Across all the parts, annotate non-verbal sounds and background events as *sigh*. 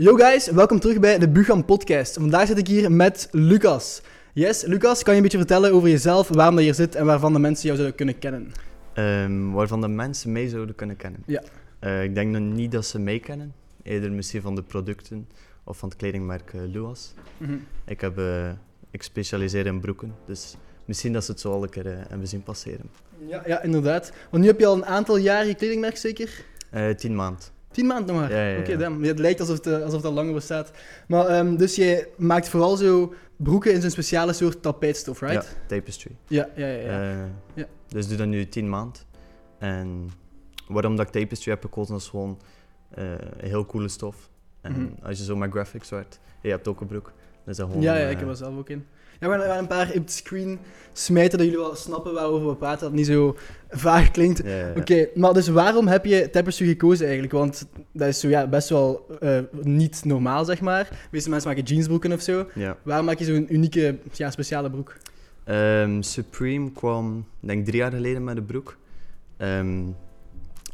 Yo guys, welkom terug bij de Bugan podcast. Vandaag zit ik hier met Lucas. Yes, Lucas, kan je een beetje vertellen over jezelf, waarom dat je hier zit en waarvan de mensen jou zouden kunnen kennen? Ehm, waarvan de mensen mee zouden kunnen kennen. Ja. Eh, ik denk nog niet dat ze mee kennen. Eerder misschien van de producten of van het kledingmerk uh, Luas. Mhm. Ik, heb, eh, ik specialiseer in broeken, dus misschien dat ze het zo al een keer hebben zien passeren. Ja, ja, inderdaad. Want nu heb je al een aantal jaar je kledingmerk zeker? Tien maand. Tien maanden nog maar? Ja, ja, ja. Oké. Ja, het lijkt alsof het, eh, alsof al langer bestaat. Maar ehm, dus jij maakt vooral zo broeken in zo'n speciale soort tapijtstof, right? Ja, tapestry. Ja, ja, ja. ja. Eh, Ja. Dus doe dat nu tien maand. En waarom dat ik tapestry heb gekozen, dat is gewoon eh, een heel coole stof. En Mhm. als je zo met graphics werkt, je hebt ook een broek. Is dat gewoon... ja, ja, eh, ik heb er zelf ook in. Ja, we een paar op het screen smijten dat jullie wel snappen waarover we praten, dat het niet zo vaag klinkt. ja, ja, ja. Oké, maar dus waarom heb je tapestry gekozen eigenlijk? Want dat is zo, ja, best wel eh, niet normaal, zeg maar. De meeste mensen maken jeansbroeken of zo. Waarom maak je zo'n unieke, ja, speciale broek? Ehm, Supreme kwam, denk drie jaar geleden met de broek. Ehm,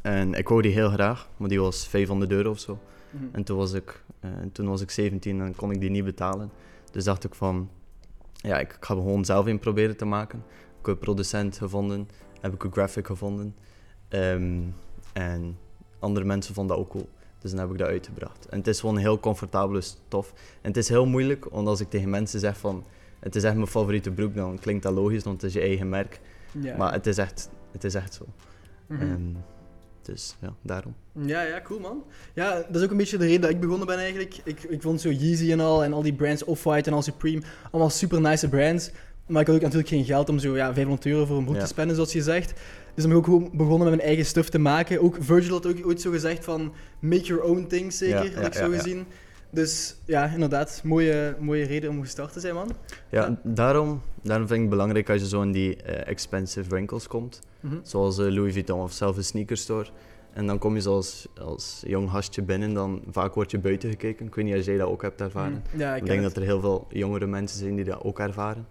en ik wou die heel graag, maar die was 500 euro of zo. En toen was, ik, eh, toen was ik 17 en kon ik die niet betalen. Dus dacht ik van, ja, ik ga er gewoon zelf in proberen te maken. Ik heb een producent gevonden, heb ik een graphic gevonden. Ehm, en andere mensen vonden dat ook cool. Dus dan heb ik dat uitgebracht. En het is gewoon een heel comfortabele stof. En het is heel moeilijk, want als ik tegen mensen zeg van, het is echt mijn favoriete broek, dan klinkt dat logisch, want het is je eigen merk. Ja. Maar het is echt, het is echt zo. Mhm. Ehm, dus ja, daarom. Ja, ja, cool man. Ja, dat is ook een beetje de reden dat ik begonnen ben eigenlijk. Ik, ik vond zo Yeezy en al, en al die brands, Off-White en al Supreme, allemaal super nice brands. Maar ik had ook natuurlijk geen geld om zo ja, 500 euro voor een broek Ja. te spenden, zoals je zegt. Dus dan ben ik ook begonnen met mijn eigen stuff te maken. Ook Virgil had ook ooit zo gezegd van, make your own things, zeker, Ja, had ik zo gezien. Dus ja, inderdaad, mooie, mooie reden om gestart te zijn, man. Ja, Ja. Daarom, daarom vind ik het belangrijk als je zo in die eh, expensive winkels komt. Mhm. Zoals eh, Louis Vuitton of zelf een sneakerstore. En dan kom je zoals als jong gastje binnen, dan vaak word je buiten gekeken. Ik weet niet of jij dat ook hebt ervaren. Mhm. Ja, ik, denk het. dat er heel veel jongere mensen zijn die dat ook ervaren.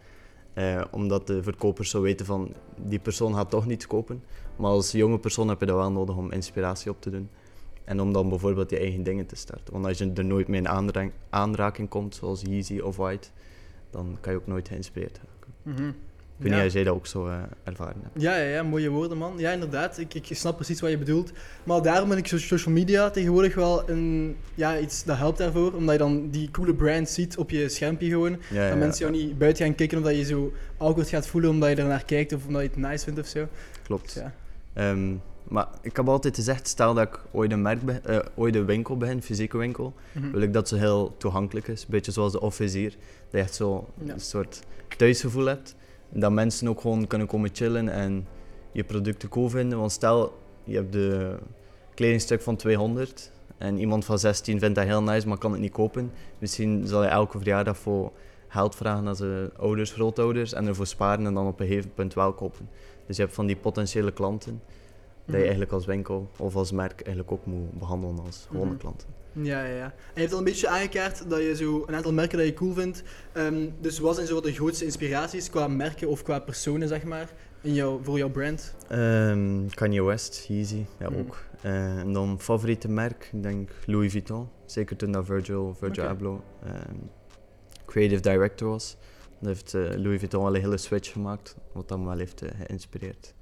Eh, omdat de verkopers zo weten van, die persoon gaat toch niet kopen. Maar als jonge persoon heb je dat wel nodig om inspiratie op te doen. En om dan bijvoorbeeld je eigen dingen te starten. Want als je er nooit mee in aanra- aanraking komt, zoals Yeezy of White, dan kan je ook nooit geïnspireerd raken. Mhm. Ik weet Ja. niet of jij dat ook zo eh, ervaren hebt. Ja, ja, ja, mooie woorden, man. Ja, inderdaad. Ik, ik snap precies wat je bedoelt. Maar daarom ben ik so- social media tegenwoordig wel een, ja, iets dat helpt daarvoor. Omdat je dan die coole brands ziet op je schermpje gewoon. Ja, ja, dat mensen jou niet buiten gaan kijken omdat je zo awkward gaat voelen omdat je er naar kijkt of omdat je het nice vindt of zo. klopt. Dus ja. Maar ik heb altijd gezegd, stel dat ik ooit een, merk be- eh, ooit een winkel begin, een fysieke winkel, Mhm. wil ik dat ze heel toegankelijk is. Beetje zoals de office hier. Dat je echt zo Ja. een soort thuisgevoel hebt. Dat mensen ook gewoon kunnen komen chillen en je producten cool vinden. Want stel, je hebt de kledingstuk van 200 en iemand van 16 vindt dat heel nice, maar kan het niet kopen. Misschien zal je elke verjaardag voor geld vragen aan zijn ouders, grootouders en ervoor sparen en dan op een gegeven punt wel kopen. Dus je hebt van die potentiële klanten dat je Mhm. eigenlijk als winkel of als merk eigenlijk ook moet behandelen als gewone Mhm. klanten. Ja, ja, ja. En je hebt al een beetje aangekaart dat je zo een aantal merken dat je cool vindt. Ehm, dus wat zijn zo de grootste inspiraties qua merken of qua personen, zeg maar, in jouw, voor jouw brand? Ehm, Kanye West, Yeezy, ja Mhm. ook. Eh, en dan favoriete merk, ik denk Louis Vuitton. Zeker toen dat Virgil, Virgil. Abloh ehm, creative director was. Dan heeft eh, Louis Vuitton wel een hele switch gemaakt, wat dan wel heeft eh, geïnspireerd.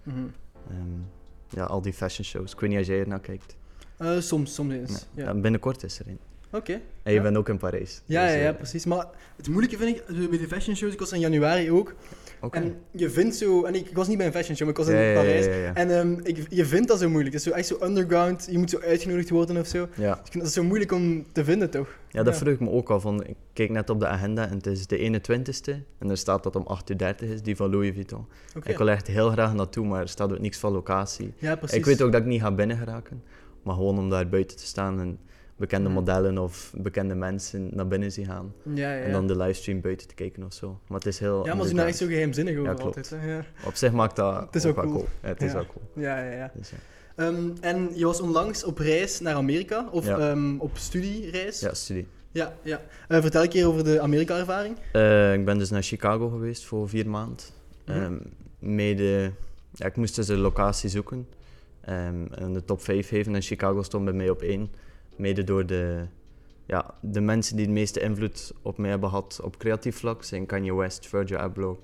Ja, al die fashion shows. Ik weet niet als jij er naar kijkt. Eh, soms, soms eens. Ja. Ja, binnenkort is er een. Oké. En je bent ook in Parijs. Ja, dus, ja, ja, eh, precies. Maar het moeilijke vind ik, bij de fashion shows, ik was in januari ook. oké. En je vindt zo, en ik, ik was niet bij een fashion show, maar ik was in ja, ja, Parijs. ja, ja. En ehm, ik, je vindt dat zo moeilijk. Het is zo echt zo underground, je moet zo uitgenodigd worden of zo. Ja. Ik vind dat zo moeilijk om te vinden, toch? Ja, dat vroeg ik me ook al. Van, ik keek net op de agenda en het is de 21ste. En er staat dat om 8.30 uur is, die van Louis Vuitton. Ik wil echt heel graag naartoe, maar er staat ook niks van locatie. Ja, precies. Ik weet ook dat ik niet ga binnen geraken. Maar gewoon om daar buiten te staan en bekende Mhm. modellen of bekende mensen naar binnen zien gaan. Ja, ja. En dan de livestream buiten te kijken of zo. Maar het is heel... ja, maar ze daar echt zo geheimzinnig over Ja, altijd. Hè? Ja. Op zich maakt dat Het is ook ook wel cool. het is wel cool. Ja, ja, ja. Dus. Ehm, en je was onlangs op reis naar Amerika, of ehm, op studiereis. ja, studie. ja. ja. Eh, vertel een keer over de Amerika-ervaring. Eh, ik ben dus naar Chicago geweest voor vier maanden. Ehm, mede, ja, ik moest dus een locatie zoeken. Ehm, en de top 5 geven en Chicago stond bij mij op één. Mede door de ja, de mensen die de meeste invloed op mij hebben gehad op creatief vlak zijn Kanye West, Virgil Abloh,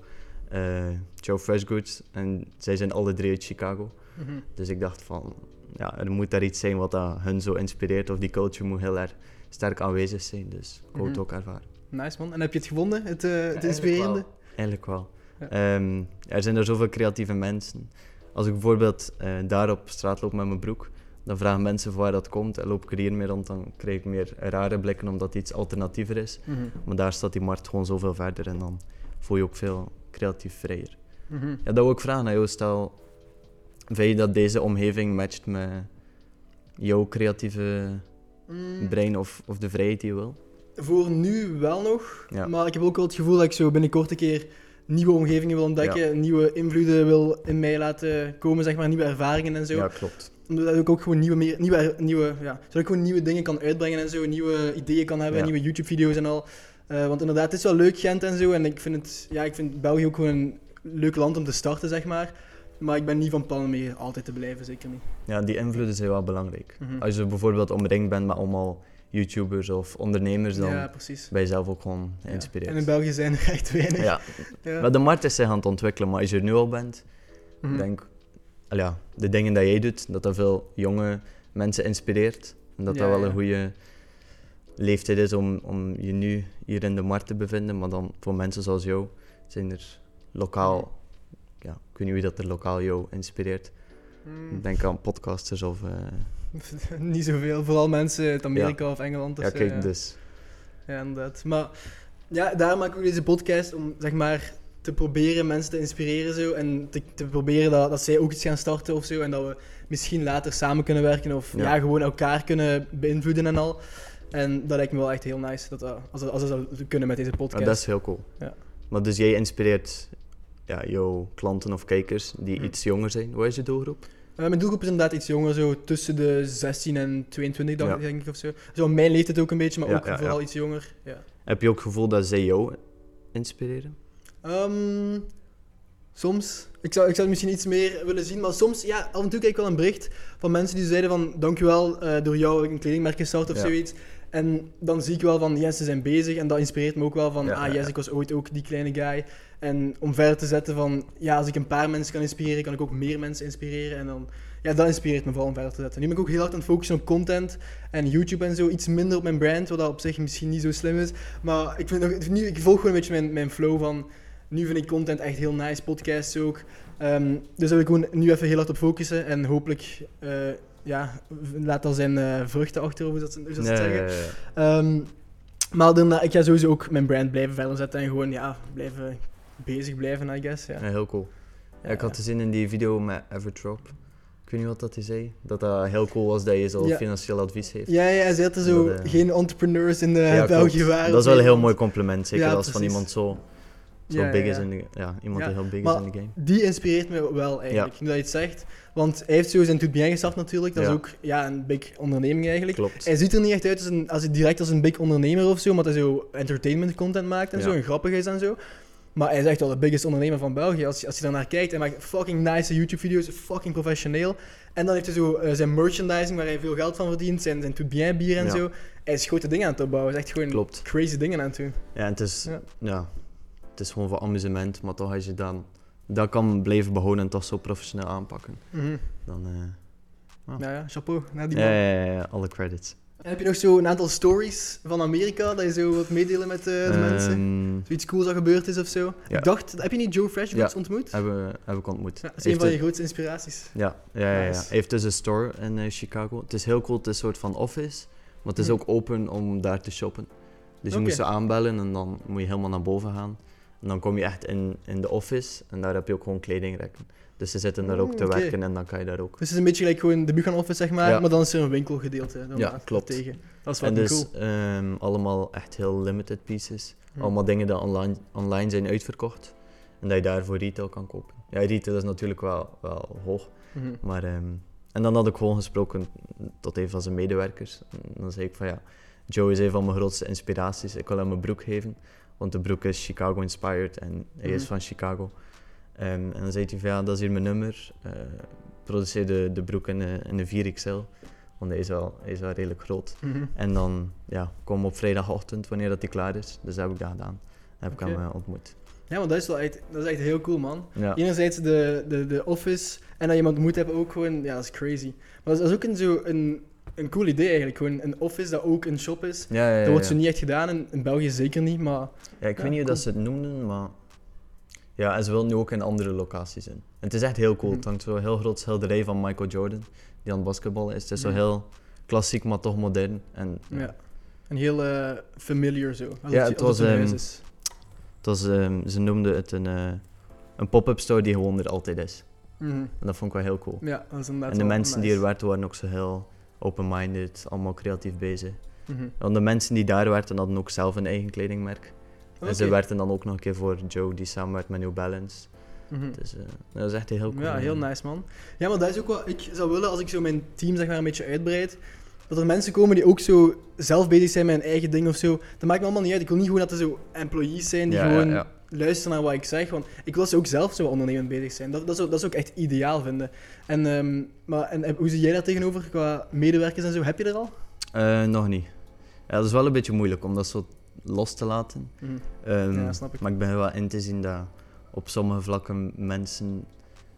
eh, Joe Freshgoods. En zij zijn alle drie uit Chicago. Mhm. Dus ik dacht van, ja, er moet daar iets zijn wat dat hun zo inspireert. Of die culture moet heel erg sterk aanwezig zijn. Dus ik wou het Mhm. ook ervaren. Nice man. En heb je het gevonden, het, eh, het eigenlijk inspirerende? Eigenlijk wel. Ja. Ehm, er zijn er zoveel creatieve mensen. Als ik bijvoorbeeld eh, daar op straat loop met mijn broek, dan vragen mensen van waar dat komt. En loop ik er hier mee rond, dan krijg ik meer rare blikken omdat het iets alternatiever is. Mhm. Maar daar staat die markt gewoon zoveel verder en dan voel je ook veel creatief vrijer. Mhm. Ja, dat wil ik vragen aan jou. Stel, vind je dat deze omgeving matcht met jouw creatieve Mm. brein of, of de vrijheid die je wil? Voor nu wel nog, Ja. maar ik heb ook wel het gevoel dat ik zo binnenkort een keer nieuwe omgevingen wil ontdekken, nieuwe invloeden wil in mij laten komen, zeg maar, nieuwe ervaringen en zo. Ja, klopt. Omdat ik ook gewoon nieuwe, meer, nieuwe, nieuwe, ja, zodat ik gewoon nieuwe dingen kan uitbrengen en zo, nieuwe ideeën kan hebben, Ja. nieuwe YouTube-video's en al. Eh, want inderdaad, het is wel leuk, Gent en zo, en ik vind, het, ja, ik vind België ook gewoon een leuk land om te starten, zeg maar. Maar ik ben niet van plan om hier altijd te blijven, zeker niet. Ja, die invloeden zijn wel belangrijk. Mhm. Als je bijvoorbeeld omringd bent met allemaal YouTubers of ondernemers, dan Ja, precies. ben je zelf ook gewoon Ja. geïnspireerd. En in België zijn er echt weinig. Ja, Ja. maar de markt is zich aan het ontwikkelen, maar als je er nu al bent, Mhm. ik denk ja, de dingen dat jij doet, dat dat veel jonge mensen inspireert. En dat Ja, dat wel een goede leeftijd is om, om je nu hier in de markt te bevinden. Maar dan voor mensen zoals jou zijn er lokaal, ja, ik weet niet wie dat er lokaal jou inspireert. Mm. Ik denk aan podcasters of... eh, *laughs* niet zoveel, vooral mensen uit Amerika of Engeland. of ja, kijk, ja. dus. Ja, inderdaad. Maar ja, daarom maak ik ook deze podcast om zeg maar te proberen mensen te inspireren zo, en te, te proberen dat, dat zij ook iets gaan starten of zo en dat we misschien later samen kunnen werken of ja. Ja. gewoon elkaar kunnen beïnvloeden en al. En dat lijkt me wel echt heel nice dat, als, we- als we dat kunnen met deze Ja, podcast. dat is heel cool. Ja. Maar dus jij inspireert ja, jouw klanten of kijkers die Hm. iets jonger zijn. Wat is je doelgroep? Eh, mijn doelgroep is inderdaad iets jonger, zo tussen de 16 en 22 dacht Ja. ik, denk ik of zo. Zo mijn leeftijd ook een beetje, maar Ja, ook ja, vooral ja. iets jonger. Ja. Heb je ook het gevoel dat zij jou inspireren? Ehm, soms. Ik zou, ik zou het misschien iets meer willen zien, maar soms, ja, af en toe krijg ik wel een bericht van mensen die zeiden van, dankjewel, eh door jou heb ik een kledingmerk gestart of Ja. zoiets. En dan zie ik wel van, yes, ze zijn bezig en dat inspireert me ook wel van, Ja, ah yes, ja. ik was ooit ook die kleine guy. En om verder te zetten van, ja, als ik een paar mensen kan inspireren, kan ik ook meer mensen inspireren. En dan, ja, dat inspireert me vooral om verder te zetten. Nu ben ik ook heel hard aan het focussen op content en YouTube en zo, iets minder op mijn brand, wat dat op zich misschien niet zo slim is. Maar ik, vind ik volg gewoon een beetje mijn, mijn flow van, nu vind ik content echt heel nice, podcasts ook. Ehm, dus daar wil ik gewoon nu even heel hard op focussen en hopelijk, eh, ja, laat al zijn eh, vruchten achter, hoe dat, hoe dat ze het Ja, zeggen. ja, ja. Ehm, maar daarna, ik ga sowieso ook mijn brand blijven verder zetten en gewoon ja, blijven bezig blijven, I guess. Ja. Ja, heel cool. Ja, ik had Ja. gezien in die video met Everdrop. Ik weet niet wat dat hij zei. Dat dat heel cool was dat je zo Ja. financieel advies heeft. Ja, ja, ze hadden zo Dat, eh, geen entrepreneurs in de Ja, België waren. Dat is wel een heel mooi compliment. Zeker als van iemand zo, zo Ja, big is in de Ja, iemand die heel big maar- is in de game. Die inspireert me wel eigenlijk, nu dat je het zegt. Want hij heeft zo zijn Tout Bien gestart natuurlijk. Dat is ook ja, een big onderneming eigenlijk. Klopt. Hij ziet er niet echt uit als, een, als hij direct als een big ondernemer of zo, omdat hij zo entertainment content maakt en zo, en grappig is en zo. Maar hij is echt wel de biggest ondernemer van België. Als, je- als je daarnaar kijkt, hij maakt fucking nice YouTube-video's, fucking professioneel. En dan heeft hij zo eh, zijn merchandising, waar hij veel geld van verdient, zijn, zijn Tout Bien bier en Ja. zo. Hij is grote dingen aan het opbouwen. Hij is echt gewoon Klopt. crazy dingen aan het doen. Ja, en het is, Ja. ja. Het is gewoon voor amusement, maar toch als je dan dat kan blijven behouden en toch zo professioneel aanpakken, Mhm. dan... eh, Nou ja, chapeau naar die ja, man. ja, ja, ja, alle credits. En heb je nog zo een aantal stories van Amerika, dat je zo wilt meedelen met eh, de mensen? Ehm, Zoiets cools dat gebeurd is of zo? Ja. Ik dacht, heb je niet Joe Ja. ontmoet? hebben, heb ik ontmoet. Ja, dat is Heeft een van je grootste inspiraties. Ja, ja, ja. Nice. Hij heeft dus een store in eh, Chicago. Het is heel cool, het is een soort van office, maar het is Hm. ook open om daar te shoppen. Dus je moet ze aanbellen en dan moet je helemaal naar boven gaan. En dan kom je echt in, in de office en daar heb je ook gewoon kledingrekken. Dus ze zitten daar ook te Mm, werken en dan kan je daar ook. Dus het is een beetje gelijk gewoon de Buchan Office, zeg maar, Ja. maar dan is er een winkelgedeelte. Dan Ja, klopt. Tegen. Dat is wel En dus cool. ehm, allemaal echt heel limited pieces. Hm. Allemaal dingen die online, online zijn uitverkocht. En dat je daar voor retail kan kopen. Ja, retail is natuurlijk wel, wel hoog. Mhm. Maar, ehm, en dan had ik gewoon gesproken tot een van zijn medewerkers. En dan zei ik van ja, Joe is een van mijn grootste inspiraties. Ik wil hem een broek geven, want de broek is Chicago inspired en hij is Mhm. van Chicago. Ehm, en dan zei hij van ja, dat is hier mijn nummer. Eh produceer de, de broek in, een- in een 4XL. Want hij is wel, hij is wel redelijk groot. Mhm. En dan ja, kom op vrijdagochtend, wanneer dat hij klaar is. Dus dat heb ik dat gedaan. Dan heb ik hem eh, ontmoet. Ja, maar dat is wel echt, dat is echt heel cool, man. Ja. Enerzijds de, de, de office en dat je iemand moet hebben ook gewoon, ja, dat is crazy. Maar dat is ook een, zo een, een cool idee eigenlijk. Gewoon een office dat ook een shop is. Ja, ja, ja, Dat wordt zo niet echt gedaan, in, in België zeker niet, maar... Ja, ik weet niet hoe cool. dat ze het noemden, maar... Ja, en ze willen nu ook in andere locaties in. En het is echt heel cool. Mhm. Het hangt zo heel groot schilderij van Michael Jordan, die aan het basketballen is. Het is zo Mhm. heel klassiek, maar toch modern. En, Ja. Een heel eh, familiar zo. Ja, het, het was, een ehm, het was, ehm, ze noemden het een, eh, een pop-up store die gewoon er altijd is. Mhm. En dat vond ik wel heel cool. Ja, dat is inderdaad en de mensen die er werkten waren ook zo heel open-minded, allemaal creatief bezig. Mhm. Want de mensen die daar werkten hadden ook zelf een eigen kledingmerk. En ze werkten dan ook nog een keer voor Joe, die samenwerkt met New Balance. Mhm. Dus eh, dat is echt heel cool. Ja, heel nice man. Ja, maar dat is ook wat ik zou willen als ik zo mijn team zeg maar een beetje uitbreid. Dat er mensen komen die ook zo zelf bezig zijn met hun eigen ding of zo. Dat maakt me allemaal niet uit. Ik wil niet gewoon dat er zo employees zijn die Ja, ja, gewoon ja. Luisteren naar wat ik zeg. Want ik wil ze ook zelf zo ondernemend bezig zijn. Dat, dat, zou, dat zou ik echt ideaal vinden. En, ehm, maar, en, en hoe zie jij daar tegenover qua medewerkers en zo? Heb je er al? Eh, nog niet. Ja, dat is wel een beetje moeilijk om dat zo los te laten. Mhm. Ehm, Ja, snap ik. Maar ik ben wel in te zien dat op sommige vlakken mensen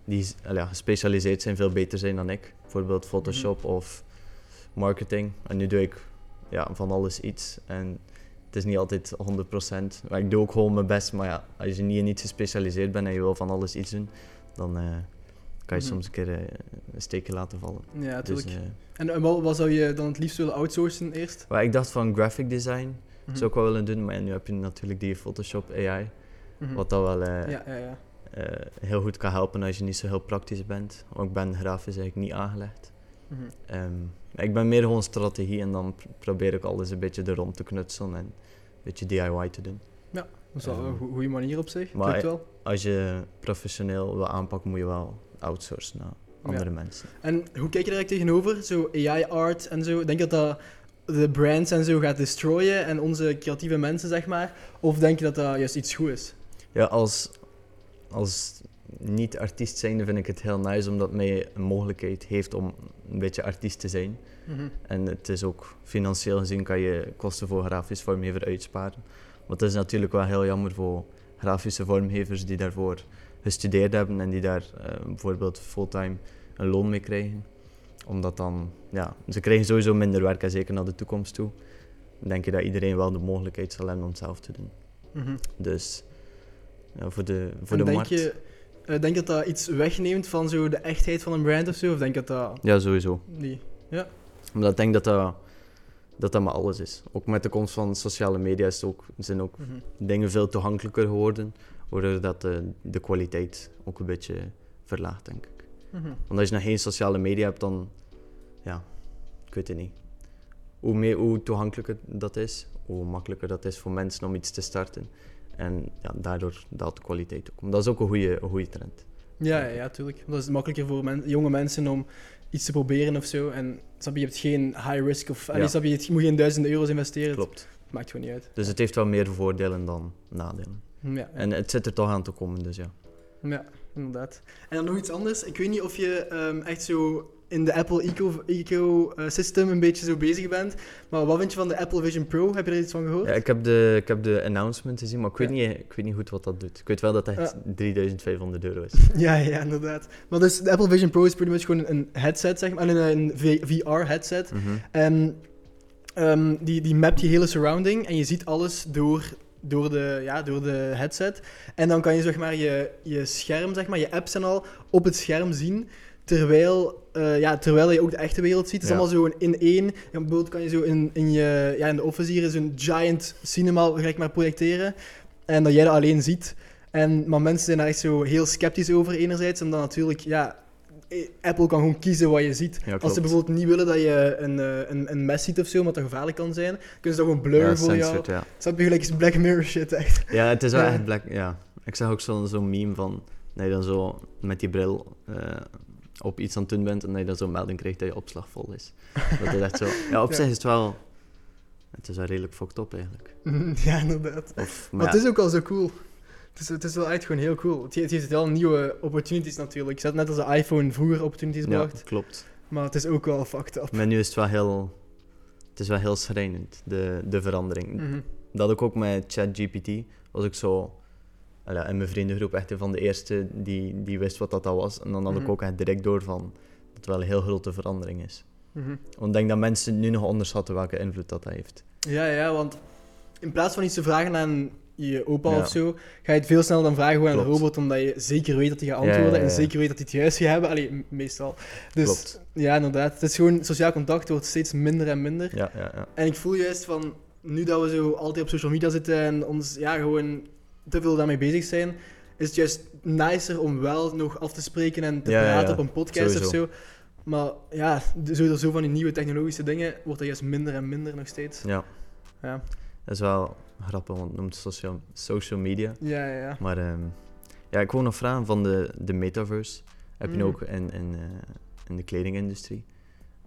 die eh, ja, gespecialiseerd zijn veel beter zijn dan ik. Bijvoorbeeld Photoshop Mhm. of marketing. En nu doe ik ja, van alles iets. En het is niet altijd 100%. Maar ik doe ook gewoon mijn best. Maar ja, als je niet in iets gespecialiseerd bent en je wil van alles iets doen, dan eh, kan je Mhm. soms een keer eh, een steekje laten vallen. Ja, Dus, natuurlijk. eh, en en wat, wat zou je dan het liefst willen outsourcen eerst? maar ik dacht van graphic design Mhm. zou ik wel willen doen. Maar nu heb je natuurlijk die Photoshop AI. Mhm. Wat dat wel Ja, ja, ja. heel goed kan helpen als je niet zo heel praktisch bent. Want ik ben grafisch eigenlijk niet aangelegd. Mhm. Ehm, ik ben meer gewoon strategie en dan pr- probeer ik alles een beetje er rond te knutselen en een beetje DIY te doen. Dat is wel Ehm, een goede manier op zich. maar- wel. Als je professioneel wil aanpakken, moet je wel outsourcen naar andere mensen. En hoe kijk je daar eigenlijk tegenover? Zo AI-art en zo. Denk je dat dat de brands en zo gaat destroyen en onze creatieve mensen, zeg maar? Of denk je dat dat juist iets goed is? Ja, als, als niet-artiest zijnde vind ik het heel nice omdat mij een mogelijkheid heeft om een beetje artiest te zijn. En het is ook financieel gezien kan je kosten voor grafisch vormgever uitsparen. Maar het is natuurlijk wel heel jammer voor grafische vormgevers die daarvoor gestudeerd hebben en die daar eh, bijvoorbeeld fulltime een loon mee krijgen. Omdat dan, ja, ze krijgen sowieso minder werk en zeker naar de toekomst toe. Denk je dat iedereen wel de mogelijkheid zal hebben om het zelf te doen. Mhm. Dus ja, voor de, voor En de denk markt. je, denk je dat dat iets wegneemt van zo de echtheid van een brand of zo? Of denk je dat dat Ja, sowieso. niet? Omdat ik denk dat dat, dat dat maar alles is. Ook met de komst van sociale media is ook, zijn ook Mhm. dingen veel toegankelijker geworden, waardoor dat de, de kwaliteit ook een beetje verlaagt, denk ik. Mhm. Want als je nog geen sociale media hebt, dan, ja, ik weet het niet. Hoe, meer, hoe toegankelijker dat is, hoe makkelijker dat is voor mensen om iets te starten. En ja, daardoor daalt de kwaliteit ook. Maar dat is ook een goede, een goede trend. Ja, ja, tuurlijk. Dat is makkelijker voor men- jonge mensen om iets te proberen of zo. En snap je, je hebt geen high risk of... Ja. Snap je, je moet geen duizenden euro's investeren. Klopt. Het maakt gewoon niet uit. Dus het heeft wel meer voordelen dan nadelen. Ja, En het zit er toch aan te komen, dus ja. Ja, inderdaad. En dan nog iets anders. Ik weet niet of je ehm, echt zo in de Apple eco- ecosystem een beetje zo bezig bent. Maar wat vind je van de Apple Vision Pro? Heb je er iets van gehoord? Ja, ik heb de, ik heb de announcement gezien, maar ik weet, Ja. niet, ik weet niet goed wat dat doet. Ik weet wel dat het echt 3500 euro is. *laughs* Ja, ja, inderdaad. Maar dus de Apple Vision Pro is pretty much gewoon een headset, zeg maar. Een, een VR-headset. Mhm. En ehm, die, die mapt je hele surrounding en je ziet alles door, door, de, ja, door de headset. En dan kan je zeg maar, je, je scherm, zeg maar, je apps en al, op het scherm zien. Terwijl, eh, ja, terwijl je ook de echte wereld ziet. Het is Ja. allemaal zo in- één. Ja, bijvoorbeeld kan je zo in, in, je, ja, in de office hier zo'n giant cinema gelijk maar projecteren. En dat jij dat alleen ziet. En, maar mensen zijn daar echt zo heel sceptisch over enerzijds. En dan natuurlijk, ja, eh, Apple kan gewoon kiezen wat je ziet. Ja, Als ze bijvoorbeeld niet willen dat je een, eh, een, een mes ziet of zo, omdat dat gevaarlijk kan zijn, kunnen ze dat gewoon blurren Ja, voor jou. censored, ja. Snap je gelijk Black Mirror shit, echt. Ja, het is wel Ja. echt black. Ja. Ik zag ook zo'n zo'n meme van je dan zo met die bril op iets aan het doen bent en dat je dan zo'n melding krijgt dat je opslag vol is. *laughs* Dat is echt zo. Ja, op Ja. zich is het wel. Het is wel redelijk fucked up eigenlijk. ja, inderdaad. Of, Maar maar het ja, is ook al zo cool. Het is, het is wel echt gewoon heel cool. Het, geeft wel nieuwe opportunities natuurlijk. Zet net als de iPhone vroeger opportunities ja, bracht. klopt. Maar het is ook wel fucked up. Maar nu is het wel heel... Het is wel heel schrijnend, de, de verandering. Mhm. Dat ik ook met ChatGPT was ik zo... ja, in mijn vriendengroep echt een van de eerste die, die wist wat dat, was. En dan had Mhm. ik ook echt direct door van dat het wel een heel grote verandering is. Mhm. Want ik denk dat mensen nu nog onderschatten welke invloed dat, dat heeft. Ja, ja, want in plaats van iets te vragen aan je opa Ja. of zo, ga je het veel sneller dan vragen gewoon aan een robot, omdat je zeker weet dat hij gaat ja, antwoorden ja, en zeker weet dat hij het juist gaat hebben. Allee, meestal. Dus Klopt. ja, inderdaad. Het is gewoon, sociaal contact wordt steeds minder en minder. Ja, ja, ja. En ik voel juist van, nu dat we zo altijd op social media zitten en ons ja, gewoon te veel daarmee bezig zijn, is het juist nicer om wel nog af te spreken en te Ja, praten ja. op een podcast of zo. Maar ja, de- zo, van die nieuwe technologische dingen wordt dat juist minder en minder nog steeds. ja. Ja, Dat is wel grappig, want het noemt social, social media. ja, ja. ja. Maar ehm, ja, ik wil nog vragen van de, de metaverse. Heb je Mhm. ook in, in, eh, in de kledingindustrie?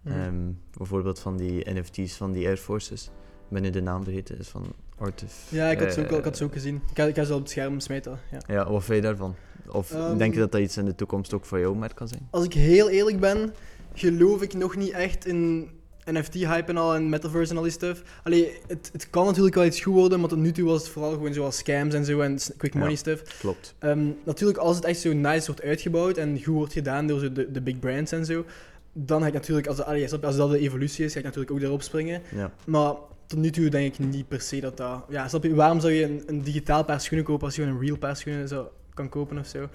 Mhm. Ehm, bijvoorbeeld van die NFT's van die Air Forces. Ben nu de naam vergeten, is van Artif. Ja, ik had, ze ook, al- eh, ik had ze ook gezien. Ik ga, ik ga ze op het scherm smijten. Ja. Ja, wat vind je daarvan? Of Ehm, denk je dat dat iets in de toekomst ook voor jouw merk kan zijn? Als ik heel eerlijk ben, geloof ik nog niet echt in NFT-hype en al en metaverse en al die stuff. Allee, het, het kan natuurlijk wel iets goed worden, maar tot nu toe was het vooral gewoon zoals scams en zo en quick Ja. money stuff. Klopt. Ehm, natuurlijk, als het echt zo nice wordt uitgebouwd en goed wordt gedaan door zo de, de big brands en zo, dan ga ik natuurlijk, als, allee, je, als dat de evolutie is, ga ik natuurlijk ook daarop springen. Ja. Maar tot nu toe denk ik niet per se dat dat... Ja, snap je, waarom zou je een, een digitaal paar schoenen kopen als je een real paar schoenen zou, kan kopen of zo?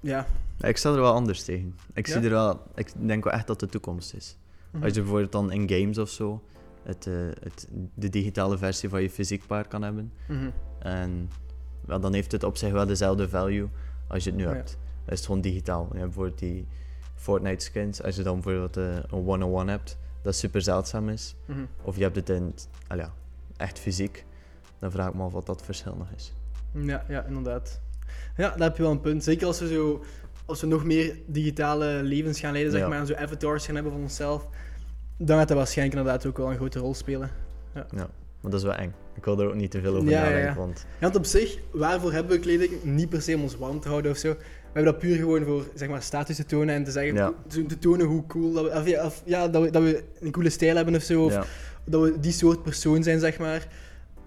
Ja. Ja, Ik sta er wel anders tegen. Ik, Ja? zie er wel, ik denk wel echt dat de toekomst is. Mhm. Als je bijvoorbeeld dan in games of zo het, eh, het, de digitale versie van je fysiek paar kan hebben. Mhm. En wel, dan heeft het op zich wel dezelfde value als je het nu hebt. Dan is het gewoon digitaal. Je hebt bijvoorbeeld die Fortnite skins. Als je dan bijvoorbeeld eh, een one-on-one hebt, dat super zeldzaam is. Mhm. Of je hebt het in, al ja, echt fysiek. Dan vraag ik me af wat dat verschil nog is. Ja, ja, inderdaad. Ja, daar heb je wel een punt. Zeker als we zo... Als we nog meer digitale levens gaan leiden, zeg Ja. maar, en zo avatars gaan hebben van onszelf, dan gaat dat waarschijnlijk inderdaad ook wel een grote rol spelen. Ja, maar dat is wel eng. Ik wil er ook niet te veel over Ja, ja, nadenken. ja. Want Ja, want op zich, waarvoor hebben we kleding? Niet per se om ons warm te houden of zo. We hebben dat puur gewoon voor zeg maar, status te tonen en te zeggen, Ja. te, tonen hoe cool dat we, of, ja, of, ja, dat we, dat we een coole stijl hebben of zo. Of ja, dat we die soort persoon zijn, zeg maar.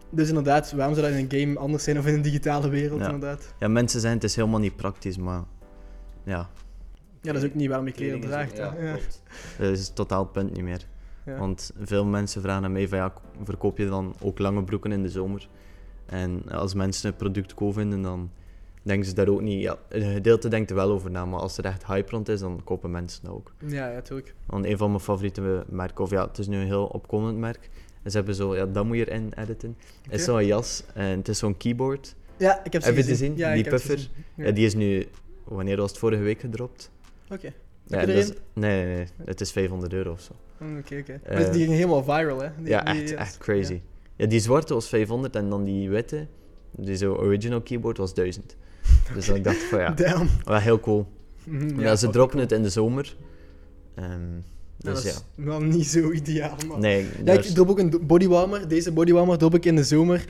Dus inderdaad, waarom zou dat in een game anders zijn of in een digitale wereld, Ja. inderdaad. ja, mensen zijn het is helemaal niet praktisch, maar ja. Ja, dat is ook niet waarom je kleren draagt. Ja, Ja. Dat is totaal het punt niet meer. Ja. Want veel mensen vragen aan mij van ja, verkoop je dan ook lange broeken in de zomer? En als mensen het product cool vinden, dan denken ze daar ook niet... Ja, een gedeelte denkt er wel over na, maar als er echt hype rond is, dan kopen mensen dat ook. Ja, ja, tuurlijk. Want een van mijn favoriete merken, of ja, het is nu een heel opkomend merk, en ze hebben zo, ja, dat moet je erin editen, Oké. is zo'n jas en het is zo'n keyboard. Ja, ik heb ze Heb het gezien. gezien? Ja, Die puffer? Ja. Ja, die is nu, wanneer was het, vorige week gedropt? Oké. Ja, is- nee, nee, nee, het is 500 euro of zo. Mm, Oké, oké. Eh, Maar die ging helemaal viral, hè? Die- ja, die- echt, ja. echt crazy. Ja. die zwarte was 500 en dan die witte, die zo original keyboard was 1000. Dus dan ik dacht van ja, Damn. wel heel cool. Mhm, Ja, ze droppen het in de zomer. Ehm, Ja, dus dat ja. is wel niet zo ideaal, man. Nee, Ja, ik is- drop ook een bodywarmer. Deze bodywarmer drop ik in de zomer.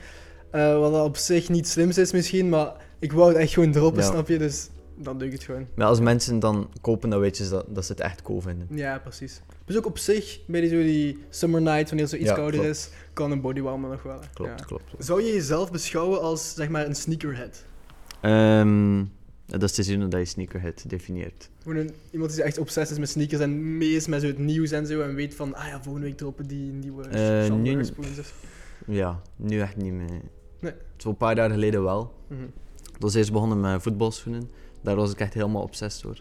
eh, wat op zich niet slims is misschien, maar ik wou het echt gewoon droppen, Ja. snap je? Dus dan doe ik het gewoon. maar als mensen dan kopen, dan weet je dat, dat ze het echt cool vinden. Ja, precies. Dus ook op zich, bij die, zo die summer night, wanneer het zo iets Ja, kouder klopt. is, kan een bodywarmer nog wel. Ja. klopt. klopt. Zou je jezelf beschouwen als, zeg maar, een sneakerhead? Ehm, dat is te zien dat je sneakerhead definieert. Gewoon een, iemand die echt obsessief is met sneakers en mee is met zo het nieuws en zo en weet van, ah ja, volgende week droppen die nieuwe uh, nu- of- Ja, nu echt niet meer. Nee. Zo een paar jaar geleden wel. Mhm. Ik was eerst begonnen met voetbalschoenen. Daar was ik echt helemaal obsessief door.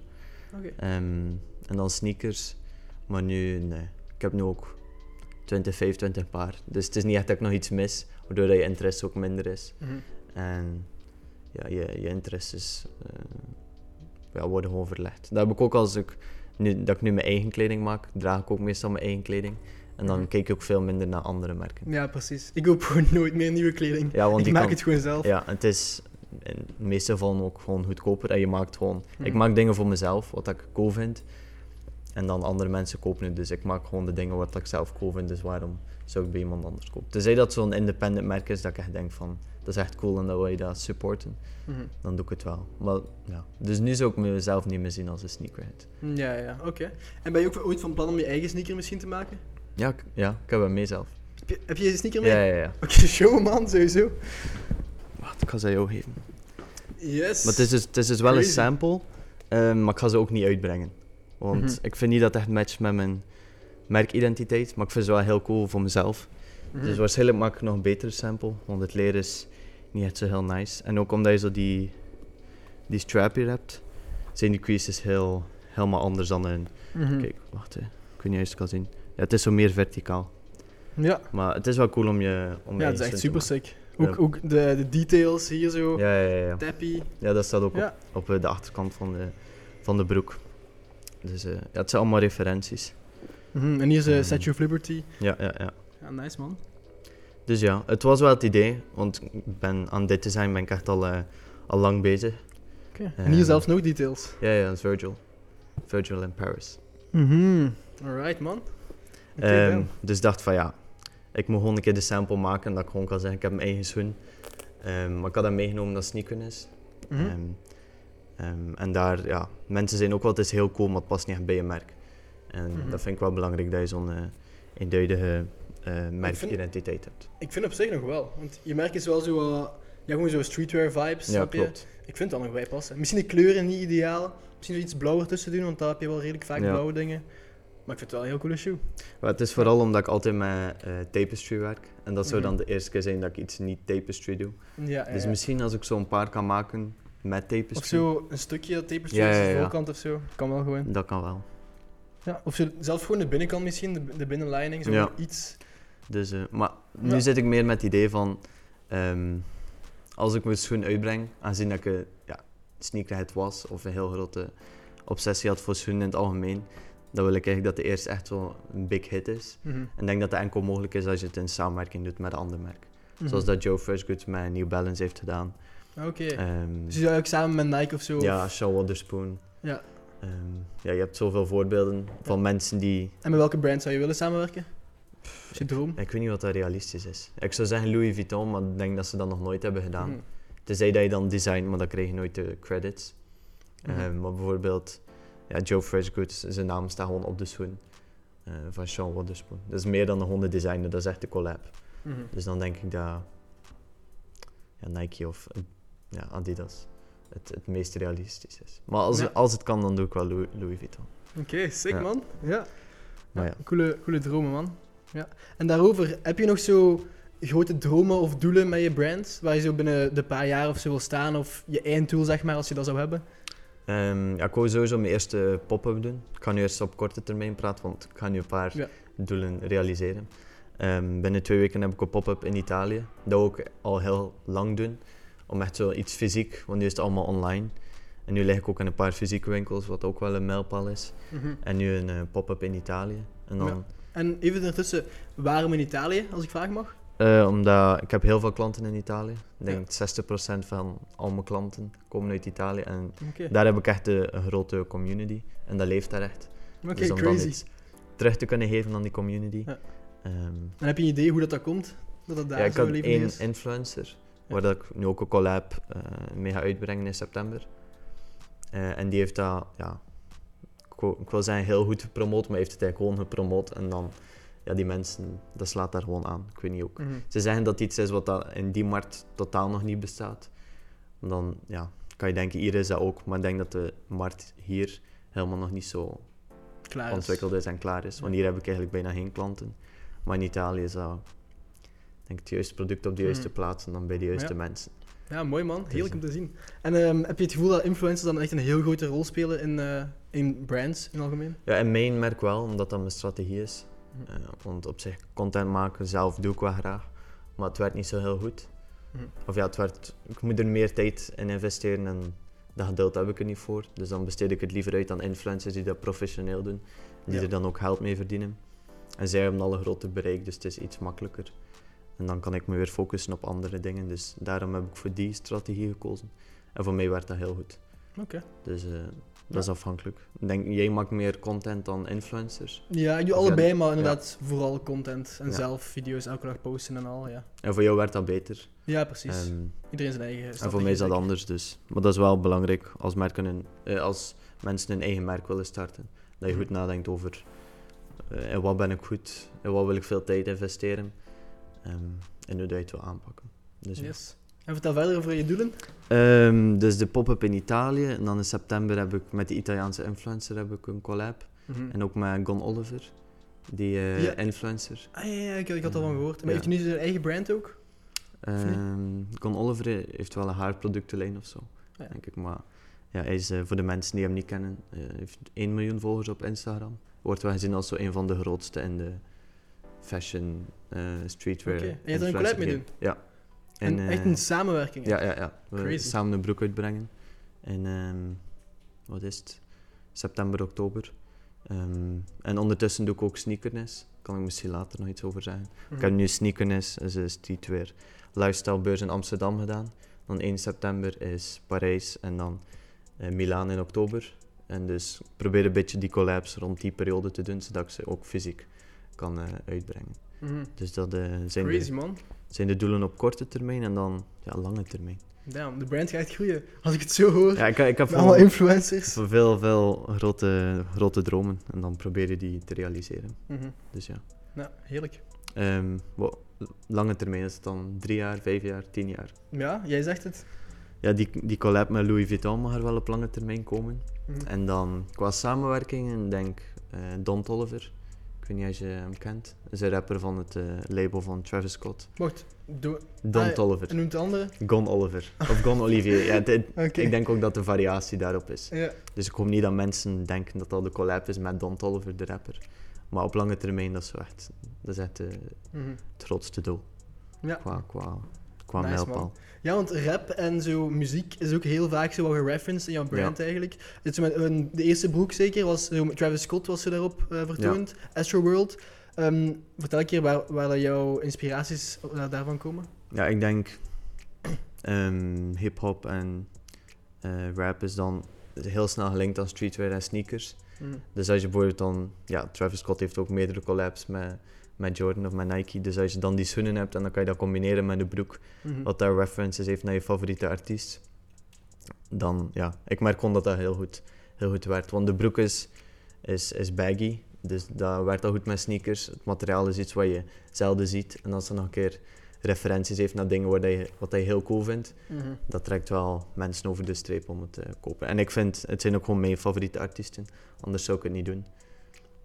Oké. Ehm, en dan sneakers. Maar nu, nee. Ik heb nu ook 20, 25 paar. Dus het is niet echt dat ik nog iets mis, waardoor dat je interesse ook minder is. Mhm. En ja, je, je interesses eh, ja, worden gewoon verlegd. Dat heb ik ook als ik nu, dat ik nu mijn eigen kleding maak, draag ik ook meestal mijn eigen kleding. En dan Mhm. kijk ik ook veel minder naar andere merken. Ja, precies. Ik koop gewoon nooit meer nieuwe kleding. Ja, want ik maak kan- het gewoon zelf. Ja, het is in de meeste gevallen ook gewoon goedkoper. En je maakt gewoon... Ik Mhm. maak dingen voor mezelf, wat ik cool vind. En dan andere mensen kopen het. Dus ik maak gewoon de dingen wat ik zelf cool vind. Dus waarom zou ik bij iemand anders kopen? Tenzij dat zo'n independent merk is, dat ik echt denk van... dat is echt cool en dat wil je dat supporten, Mhm. dan doe ik het wel. Maar ja, dus nu zou ik mezelf niet meer zien als een sneakerhead. Ja, ja, oké. En ben je ook ooit van plan om je eigen sneaker misschien te maken? Ja, ik, ja, ik heb hem mee zelf. Heb je, heb je een sneaker mee? Ja, ja, ja. Oké, *laughs* show man, sowieso. Wacht, ik ga ze aan jou geven. Yes. Maar het is dus, het is dus wel Crazy. een sample, ehm, maar ik ga ze ook niet uitbrengen. Want Mhm. ik vind niet dat het echt matcht met mijn merkidentiteit, maar ik vind ze wel heel cool voor mezelf. Mhm. Dus waarschijnlijk maak ik nog een betere sample, want het leer is niet echt zo heel nice. En ook omdat je zo die, die strap hier hebt, zijn die creases heel, helemaal anders dan een... Mhm. Kijk, wacht hè. Ik weet niet het kan zien. Ja, het is zo meer verticaal. Ja, Maar het is wel cool om je om ja het is echt super sick. Ook, Ja. ook de, de details hier zo. Ja, ja, ja. ja. Tappy. Ja, dat staat ook Ja. op, op eh, de achterkant van de, van de broek. Dus eh, ja, het zijn allemaal referenties. Mhm, En hier is de Ehm. Statue of Liberty. Ja, ja, ja. Ja, nice man. Dus ja, het was wel het idee, want ik ben, aan dit design ben ik echt al, eh, al lang bezig. Oké. En hier Ehm. zelfs nog details. Ja, ja, dat is Virgil. Virgil in Paris. Mhm. Alright man. Oké, Ehm, damn. dus ik dacht van ja, ik moet gewoon een keer de sample maken en dat ik gewoon kan zeggen, ik heb mijn eigen schoen. Ehm, maar ik had dat meegenomen dat sneaker is. Ehm, ehm, en daar, ja, mensen zijn ook wel, het is heel cool, maar het past niet echt bij je merk. En Mhm. dat vind ik wel belangrijk, dat je zo'n eh, eenduidige eh merkidentiteit hebt. Ik vind op zich nog wel. Want je merk is wel zo... eh, ja, gewoon zo streetwear vibes, Ja, je? klopt. Ik vind het dan nog bij passen. Misschien de kleuren niet ideaal. Misschien iets blauwer tussen doen, want daar heb je wel redelijk vaak Ja. blauwe dingen. Maar ik vind het wel een heel coole shoe. Maar het is vooral omdat ik altijd met eh, tapestry werk. En dat zou Mhm. dan de eerste keer zijn dat ik iets niet tapestry doe. Ja, Dus misschien als ik zo'n paar kan maken met tapestry, Of zo een stukje tapestry Ja, de voorkant of zo. Kan wel gewoon. dat kan wel. Ja, of zo, zelfs gewoon de binnenkant misschien, de, de binnenlining. Zo iets. Dus, eh, maar nu Ja. zit ik meer met het idee van, ehm, als ik mijn schoen uitbreng, aangezien dat ik een ja, sneakerhead was, of een heel grote obsessie had voor schoenen in het algemeen, dan wil ik eigenlijk dat de eerste echt zo een big hit is. Mhm. En denk dat dat enkel mogelijk is als je het in samenwerking doet met een ander merk. Mhm. Zoals dat Joe Freshgoods met New Balance heeft gedaan. Oké. Ehm, Dus je zou ook samen met Nike of zo. ja, Sean Wotherspoon. Ja. Ehm, ja, je hebt zoveel voorbeelden van mensen die... En met welke brand zou je willen samenwerken? Ik weet niet wat dat realistisch is. Ik zou zeggen Louis Vuitton, maar ik denk dat ze dat nog nooit hebben gedaan. Mhm. Tenzij dat je dan design, maar dan krijg je nooit de credits. Mhm. Ehm, maar bijvoorbeeld, ja, Joe Freshgoods, zijn naam staat gewoon op de schoen eh, van Sean Wotherspoon. Dat is meer dan een hondendesigner, dat is echt de collab. Mhm. Dus dan denk ik dat ja, Nike of eh, ja, Adidas het, het meest realistisch is. Maar als, Ja. als het kan, dan doe ik wel Louis, Louis Vuitton. Oké, sick Ja. man. Ja. Maar ja. Coole, coole dromen man. Ja. En daarover, heb je nog zo grote dromen of doelen met je brand? Waar je zo binnen de paar jaar of zo wil staan? Of je einddoel zeg maar, als je dat zou hebben? Ehm, ja, ik wou sowieso mijn eerste pop-up doen. Ik ga nu eerst op korte termijn praten, want ik ga nu een paar Ja. doelen realiseren. Ehm, binnen twee weken heb ik een pop-up in Italië. Dat wil ik al heel lang doen. Om echt zo iets fysiek, want nu is het allemaal online. En nu lig ik ook in een paar fysieke winkels, wat ook wel een mijlpaal is. En nu een eh, pop-up in Italië. En dan, Ja. En even ertussen, waarom in Italië, als ik vragen mag? eh, omdat ik heb heel veel klanten in Italië. Ik denk 60% van al mijn klanten komen uit Italië. En daar heb ik echt een grote community. En dat leeft daar echt. Oké, dus om crazy. dan iets terug te kunnen geven aan die community. Ja. Ehm, En heb je een idee hoe dat, dat komt? Dat het daar ja, ik heb één is? influencer, waar dat ik nu ook een collab eh, mee ga uitbrengen in september. Eh, en die heeft dat, ja, ik wil, zeggen heel goed gepromoot, maar heeft het eigenlijk gewoon gepromoot. En dan, ja, die mensen, dat slaat daar gewoon aan. Ik weet niet ook. Mhm. Ze zeggen dat iets is wat dat in die markt totaal nog niet bestaat. Dan ja, kan je denken, hier is dat ook. Maar ik denk dat de markt hier helemaal nog niet zo Klaar ontwikkeld is en klaar is. Want hier heb ik eigenlijk bijna geen klanten. Maar in Italië is dat denk ik, het juiste product op de juiste Mhm. plaats en dan bij de juiste Ja. mensen. Ja, mooi man. Heerlijk om te zien. En ehm, heb je het gevoel dat influencers dan echt een heel grote rol spelen in, eh, in brands in het algemeen? Ja, in mijn merk wel, omdat dat mijn strategie is. Mhm. Eh, want op zich, content maken zelf doe ik wel graag. Maar het werkt niet zo heel goed. Mhm. Of ja, het werd, ik moet er meer tijd in investeren en dat geduld heb ik er niet voor. Dus dan besteed ik het liever uit aan influencers die dat professioneel doen. Die Ja. er dan ook geld mee verdienen. En zij hebben al een groter bereik, dus het is iets makkelijker. En dan kan ik me weer focussen op andere dingen. Dus daarom heb ik voor die strategie gekozen. En voor mij werkt dat heel goed. Oké. Dus eh, Dat is afhankelijk. Ik denk, jij maakt meer content dan influencers. Ja, ik doe allebei, maar ja. inderdaad vooral content en Ja. zelf video's elke dag posten en al, ja. En voor jou werd dat beter. Ja, precies. Ehm, Iedereen zijn eigen en voor mij is dat anders, dus. Maar dat is wel belangrijk als, merken een, eh, als mensen een eigen merk willen starten. Dat je Mhm. goed nadenkt over in wat ben ik goed, in wat wil ik veel tijd investeren. ehm, en hoe dat je het wil aanpakken. Dus. Yes. En vertel verder over je doelen. Ehm, dus de pop-up in Italië. En dan in september heb ik met de Italiaanse influencer heb ik een collab. En ook met Gon Oliver, die eh, Ja. influencer. Ah ja, ja ik, ik had al van gehoord. Maar Ja. heeft hij nu zijn eigen brand ook? Ehm Gon Oliver heeft wel een haarproductenlijn of zo, denk ik. Maar ja, hij is eh, voor de mensen die hem niet kennen, eh, heeft 1 miljoen volgers op Instagram. Wordt wel gezien als zo een van de grootste in de fashion, streetwear. Oké. En je hebt een collab mee game. Ja. En, En, echt eh, een samenwerking. Ja, ja, ja. We Crazy. samen een broek uitbrengen. In, ehm, wat is het? September, oktober. Ehm, en ondertussen doe ik ook sneakerness. Kan ik misschien later nog iets over zeggen. Mhm. Ik heb nu sneakerness, dus is streetwear lifestyle beurs in Amsterdam gedaan. Dan 1 september is Parijs en dan eh, Milaan in oktober. En dus ik probeer een beetje die collabs rond die periode te doen, zodat ik ze ook fysiek kan eh, uitbrengen. Mhm. Dus dat eh, zijn, Crazy de, man. Zijn de doelen op korte termijn en dan ja, lange termijn. Damn, de brand gaat groeien. Als ik het zo hoor. Ja, ik, ik heb allemaal influencers. veel, veel grote, grote dromen en dan probeer je die te realiseren. Mhm. Dus ja. Nou, heerlijk. Ehm, wat- lange termijn is het dan drie jaar, vijf jaar, tien jaar. Ja, jij zegt het. Ja, die, die collab met Louis Vuitton mag er wel op lange termijn komen. Mhm. En dan qua samenwerkingen, denk eh Don Tolliver. Ik weet niet of je hem kent. Dat is een rapper van het eh, label van Travis Scott. Wacht, doe. Don Ah, Tolliver. En noemt de andere? Gon Oliver. Of Gon Olivier. Ja. *laughs* Ik denk ook dat de variatie daarop is. Ja. Dus ik hoop niet dat mensen denken dat dat de collab is met Don Tolliver, de rapper. Maar op lange termijn, dat is echt, dat is echt eh, Mhm. het grootste doel. Ja. Qua, qua, qua Nice, mijlpaal. man. Ja, want rap en zo muziek is ook heel vaak zo wel gereferenced in jouw brand eigenlijk. Met, de eerste broek zeker, was zo, Travis Scott was ze daarop eh, vertoond, Astro World. Ehm, vertel een keer waar, waar jouw inspiraties eh, daarvan komen. Ja, ik denk ehm hip-hop en eh, rap is dan heel snel gelinkt aan streetwear en sneakers. Mhm. Dus als je bijvoorbeeld dan, ja, Travis Scott heeft ook meerdere collabs met, met Jordan of met Nike. Dus als je dan die schoenen hebt en dan kan je dat combineren met een broek, Mhm. wat daar references heeft naar je favoriete artiest, dan ja, ik merk gewoon dat dat heel goed, heel goed werkt. Want de broek is, is, is baggy, dus dat werkt al goed met sneakers. Het materiaal is iets wat je zelden ziet. En als er nog een keer referenties heeft naar dingen wat je, wat je heel cool vindt, Mhm. dat trekt wel mensen over de streep om het te kopen. En ik vind, het zijn ook gewoon mijn favoriete artiesten. Anders zou ik het niet doen.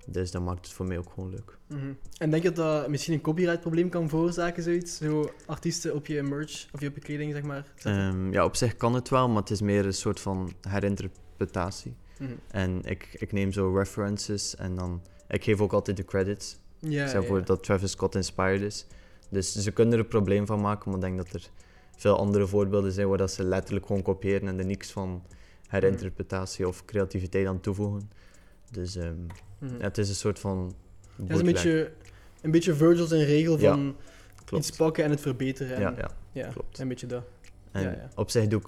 Dus dat maakt het voor mij ook gewoon leuk. Mhm. En denk je dat dat misschien een copyright-probleem kan veroorzaken, zoiets? Zo artiesten op je merch of je op je kleding, zeg maar. Ehm, ja, op zich kan het wel, maar het is meer een soort van herinterpretatie. Mhm. En ik, ik neem zo references en dan... Ik geef ook altijd de credits. Ja, zeg voor ja. dat Travis Scott inspired is. Dus ze kunnen er een probleem van maken, maar ik denk dat er veel andere voorbeelden zijn waar dat ze letterlijk gewoon kopiëren en er niks van herinterpretatie of creativiteit aan toevoegen. Dus ehm, Mhm. het is een soort van... Het is een beetje, een beetje Virgil zijn regel van Klopt. iets pakken en het verbeteren. En, Ja, ja. klopt. Een beetje dat. En Ja, ja. op zich doe ik,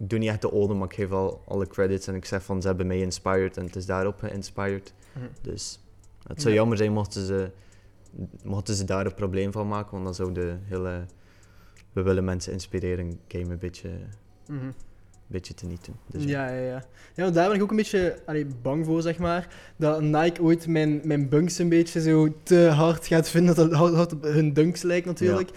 doe niet echt de ode, maar ik geef al alle credits en ik zeg van ze hebben mij inspired en het is daarop geïnspired. Mhm. Dus het zou Ja. jammer zijn mochten ze, mochten ze daar een probleem van maken, want dan zou de hele we willen mensen inspireren game een beetje, Mhm. Beetje te niet doen. Dus ja, ja, ja. Ja, want daar ben ik ook een beetje allee, bang voor, zeg maar. Dat Nike ooit mijn, mijn bunks een beetje zo te hard gaat vinden. Dat het hard, op hun dunks lijkt, natuurlijk.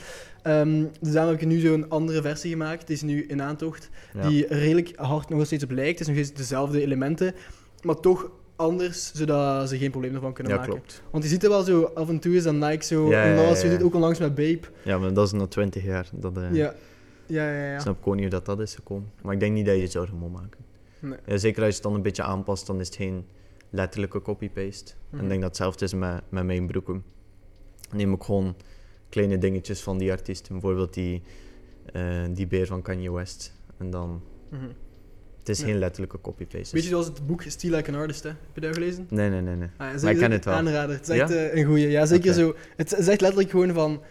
Ehm, dus daarom heb ik nu zo'n andere versie gemaakt. Die is nu in aantocht. Ja. Die redelijk hard nog steeds op lijkt. Het is nog steeds dezelfde elementen. Maar toch anders, zodat ze geen probleem ervan kunnen ja, maken. klopt. Want je ziet er wel zo, af en toe is dat Nike zo Ja, ja, ja, ja. doet, ook onlangs met Bape. Ja, maar dat is na 20 jaar. Dat, eh, Ja, ja, ja. ja. Ik snap gewoon niet hoe dat, dat is gekomen. Maar ik denk niet dat je het zou moet maken. Nee. Ja, zeker als je het dan een beetje aanpast, dan is het geen letterlijke copy-paste. En Mhm. ik denk dat hetzelfde is met, met mijn broeken. Neem ik gewoon kleine dingetjes van die artiesten. Bijvoorbeeld die, eh, die beer van Kanye West. En dan... Mhm. Het is geen letterlijke copy-paste. Weet je zoals het boek Steal Like an Artist, hè? Heb je dat gelezen? Nee, nee, nee. nee. Ah, Maar ik ken het wel. Aanrader. Het is echt Ja? eh, een goeie. Ja, zeker zo. Het is echt letterlijk gewoon van...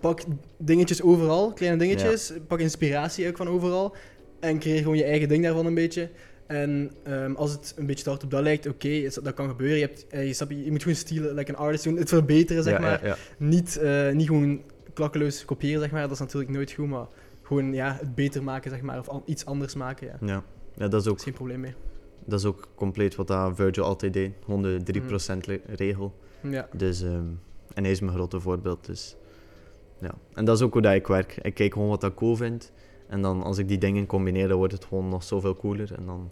Pak dingetjes overal, kleine dingetjes. Pak inspiratie ook van overal. En creëer gewoon je eigen ding daarvan een beetje. En ehm, als het een beetje te hard op dat lijkt, oké, dat, kan gebeuren. Je, hebt, eh, je, snap je, je moet gewoon stilen, like een artist doen, het verbeteren, zeg ja, maar. Ja. Niet, eh, niet gewoon klakkeloos kopiëren, zeg maar. Dat is natuurlijk nooit goed, maar gewoon ja, het beter maken, zeg maar. Of an- iets anders maken, ja. Ja. ja, dat is ook geen probleem mee. Dat is ook compleet wat dat Virgil altijd deed. Gewoon de 3% Mhm. le- regel. Ja, Dus, ehm, en hij is mijn grote voorbeeld. Dus, ja. En dat is ook hoe dat ik werk. Ik kijk gewoon wat ik cool vind. En dan als ik die dingen combineer, dan wordt het gewoon nog zoveel cooler. En dan